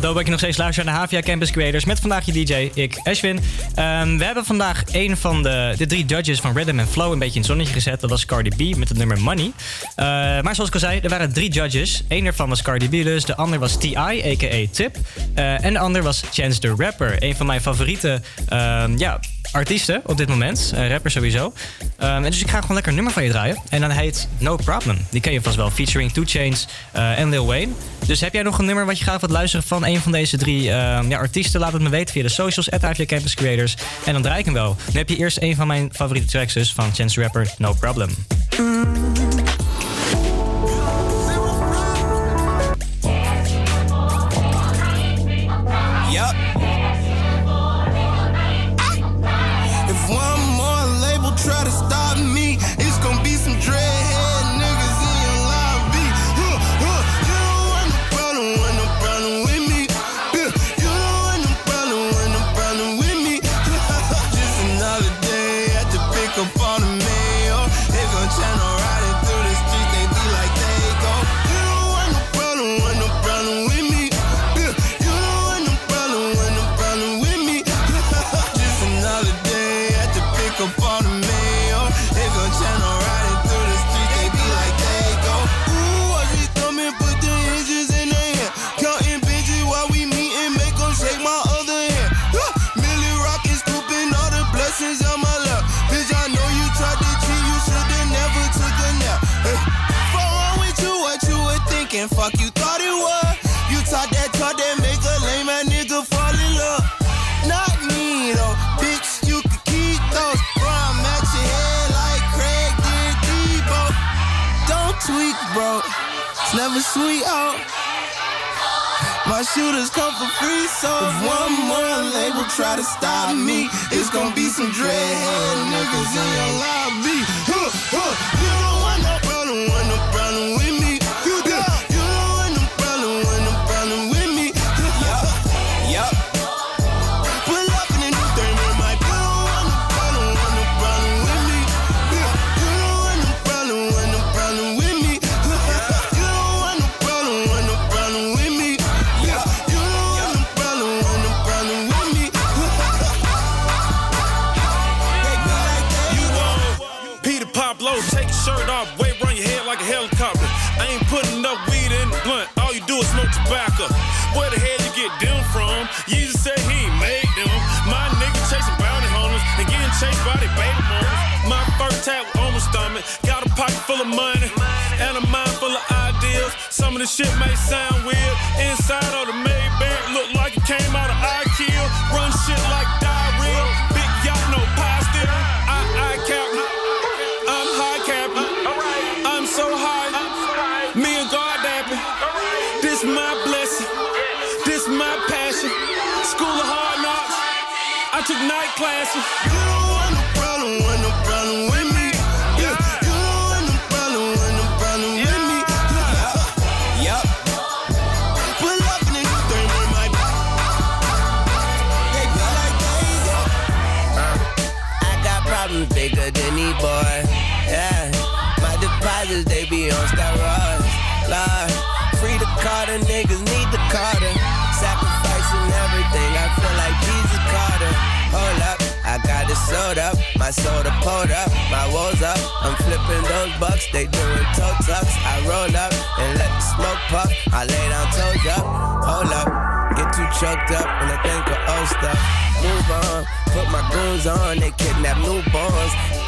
Doe ik nog steeds luisteren naar de Havia Campus Creators met vandaag je DJ, ik, Ashwin. Ehm, we hebben vandaag een van de, de drie judges van Rhythm and Flow een beetje in het zonnetje gezet. Dat was Cardi B met het nummer Money. Eh, maar zoals ik al zei, er waren drie judges. Eén daarvan was Cardi B dus, de ander was T.I. a.k.a. Tip. Eh, en de ander was Chance the Rapper, een van mijn favoriete ehm, ja, artiesten op dit moment. Eh, uh, rapper sowieso. Ehm, en dus ik ga gewoon lekker een nummer van je draaien. En dan heet No Problem. Die ken je vast wel. Featuring 2 Chains eh, en Lil Wayne. Dus heb jij nog een nummer wat je graag wilt luisteren van een van deze drie ehm, ja, artiesten? Laat het me weten via de socials. At Campus Creators. En dan draai ik hem wel. Dan heb je eerst een van mijn favoriete tracks. Dus van Chance Rapper No Problem.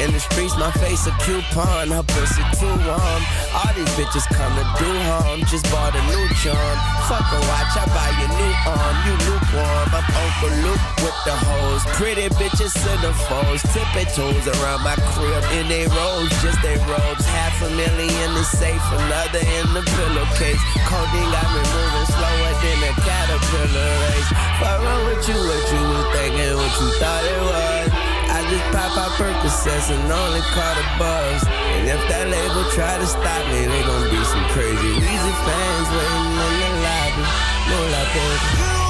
In the streets, my face a coupon, her pussy too warm. All these bitches come to do harm, just bought a new charm. Fuck a watch, I buy a new arm, you lukewarm. I'm Uncle Luke with the hoes. Pretty bitches in the foes, tipping toes around my crib in they robes, just they robes. Half a million is safe, another in the pillowcase. Codeine got me moving slower than a caterpillar race. Fuck wrong with you, what you was thinking, what you thought it was just pop out Percocets and only call the buzz. And if that label try to stop me, they gon' be some crazy Weezy fans waiting in the lobby. Move like that.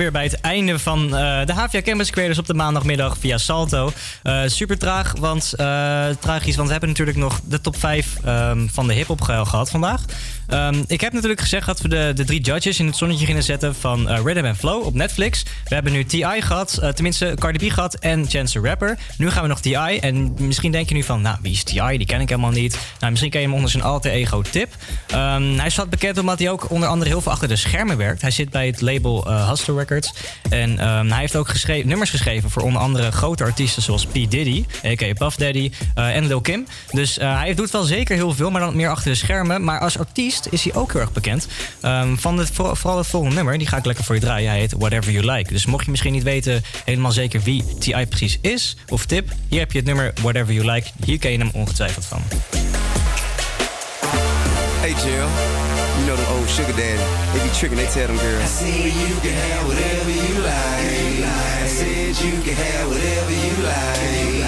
weer bij het einde van eh, de Havia Campus Creators op de maandagmiddag via Salto. Eh, super traag, want, uh, tragisch, want we hebben natuurlijk nog de top 5 ehm, van de hip-hop gehad vandaag. Ehm, ik heb natuurlijk gezegd dat we de, de drie judges in het zonnetje gingen zetten van uh, Rhythm and Flow op Netflix. We hebben nu T.I. gehad, eh, tenminste Cardi B gehad en Chance the Rapper. Nu gaan we nog T.I. En misschien denk je nu van, nou wie is T.I.? Die ken ik helemaal niet. Nou, misschien ken je hem onder zijn alter ego Tip. Um, hij staat bekend omdat hij ook onder andere heel veel achter de schermen werkt. Hij zit bij het label eh, Hustle Records. En ehm, hij heeft ook geschreven, nummers geschreven voor onder andere grote artiesten zoals P. Diddy, a.k.a. Puff Daddy en Lil Kim. Dus hij doet wel zeker heel veel, maar dan meer achter de schermen. Maar als artiest is hij ook heel erg bekend. Um, van het, vooral het volgende nummer, die ga ik lekker voor je draaien. Hij heet Whatever You Like. Dus mocht je misschien niet weten helemaal zeker wie T.I. precies is, of tip, hier heb je het nummer Whatever You Like. Hier ken je hem ongetwijfeld van. Hey Jill, you know the old sugar daddy. They be tricking, they tell them girls. I said you can have whatever you like. I said you can have whatever you like.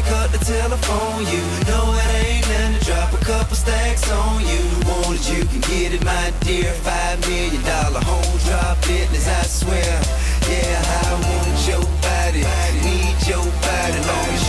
pick up the telephone. You know it ain't nothing to drop a couple stacks on you. Want it, you can get it, my dear. Five million dollar home drop business, I swear. Yeah, I want your body, need your body, long as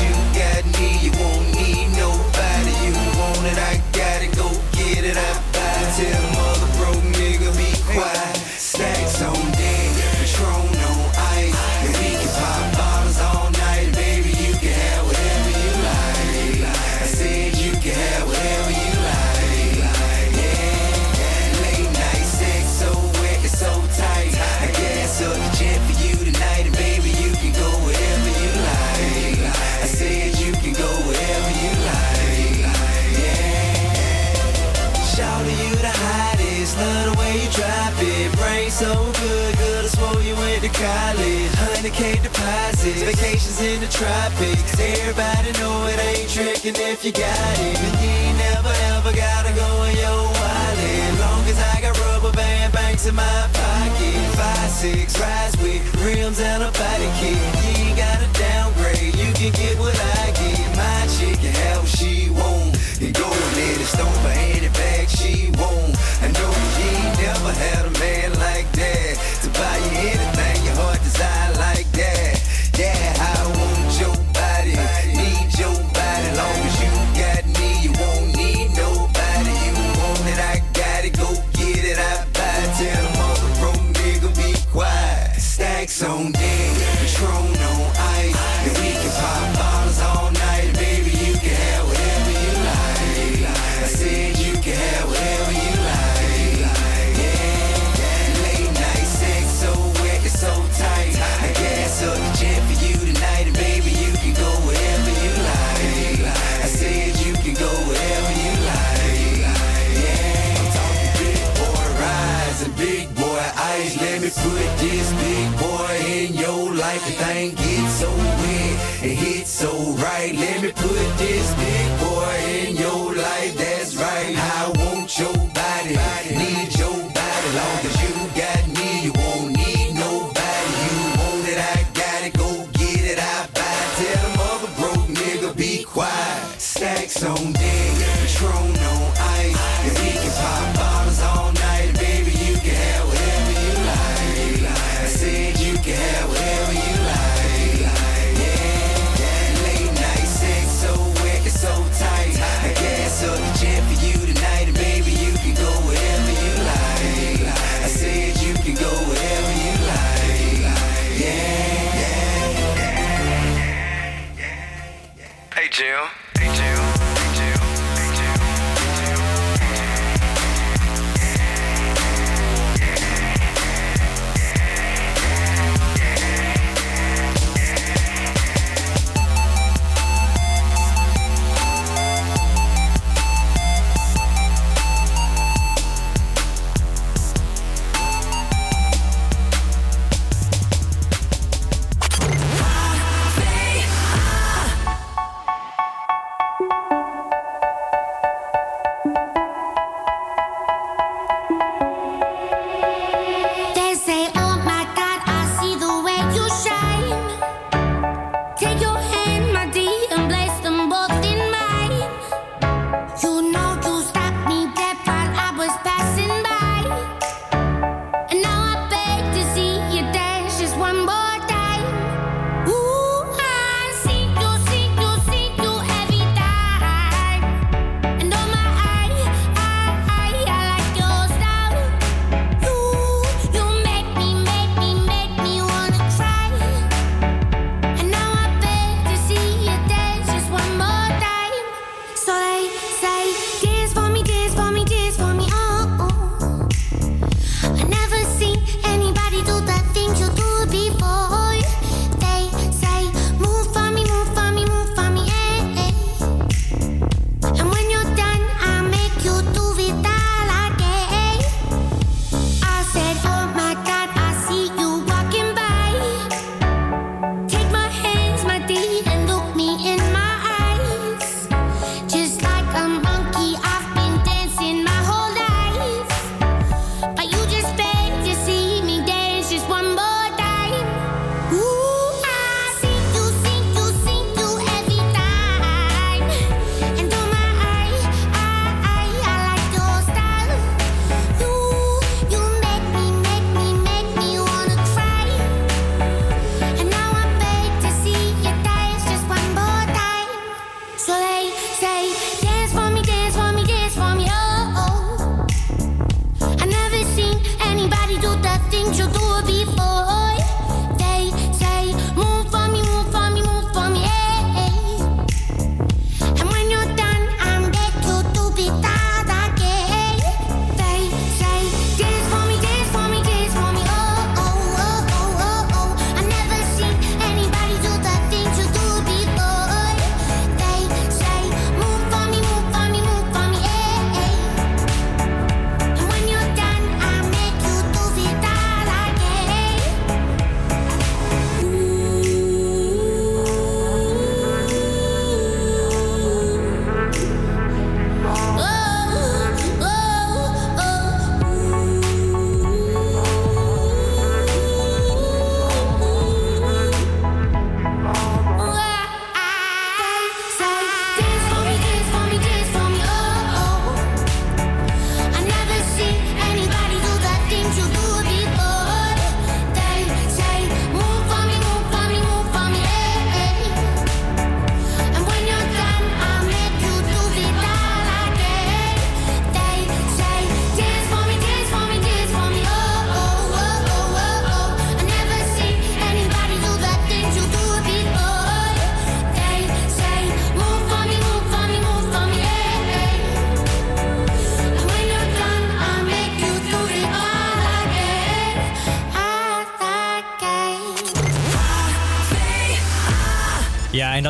came deposits, vacations in the tropics. Everybody know it ain't tricking if you got it. And you ain't never ever gotta go in your wallet. Long as I got rubber band banks in my pocket. Five, six, rides with rims and a body kit. You ain't gotta downgrade, you can get what I get. My chick can have what she want. And go in the store for any bag she want. I know you ain't never had a man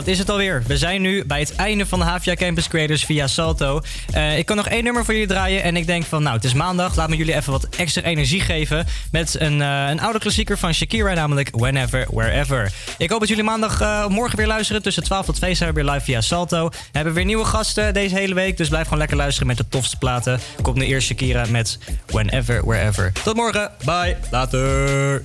is het alweer. We zijn nu bij het einde van de Havia Campus Creators via Salto. Eh, ik kan nog één nummer voor jullie draaien. En ik denk van, nou, het is maandag. Laat me jullie even wat extra energie geven. Met een, eh, een oude klassieker van Shakira, namelijk Whenever, Wherever. Ik hoop dat jullie maandag eh, morgen weer luisteren. Tussen 12 tot 2 zijn we weer live via Salto. We hebben weer nieuwe gasten deze hele week. Dus blijf gewoon lekker luisteren met de tofste platen. Komt nu eerst Shakira met Whenever, Wherever. Tot morgen. Bye. Later.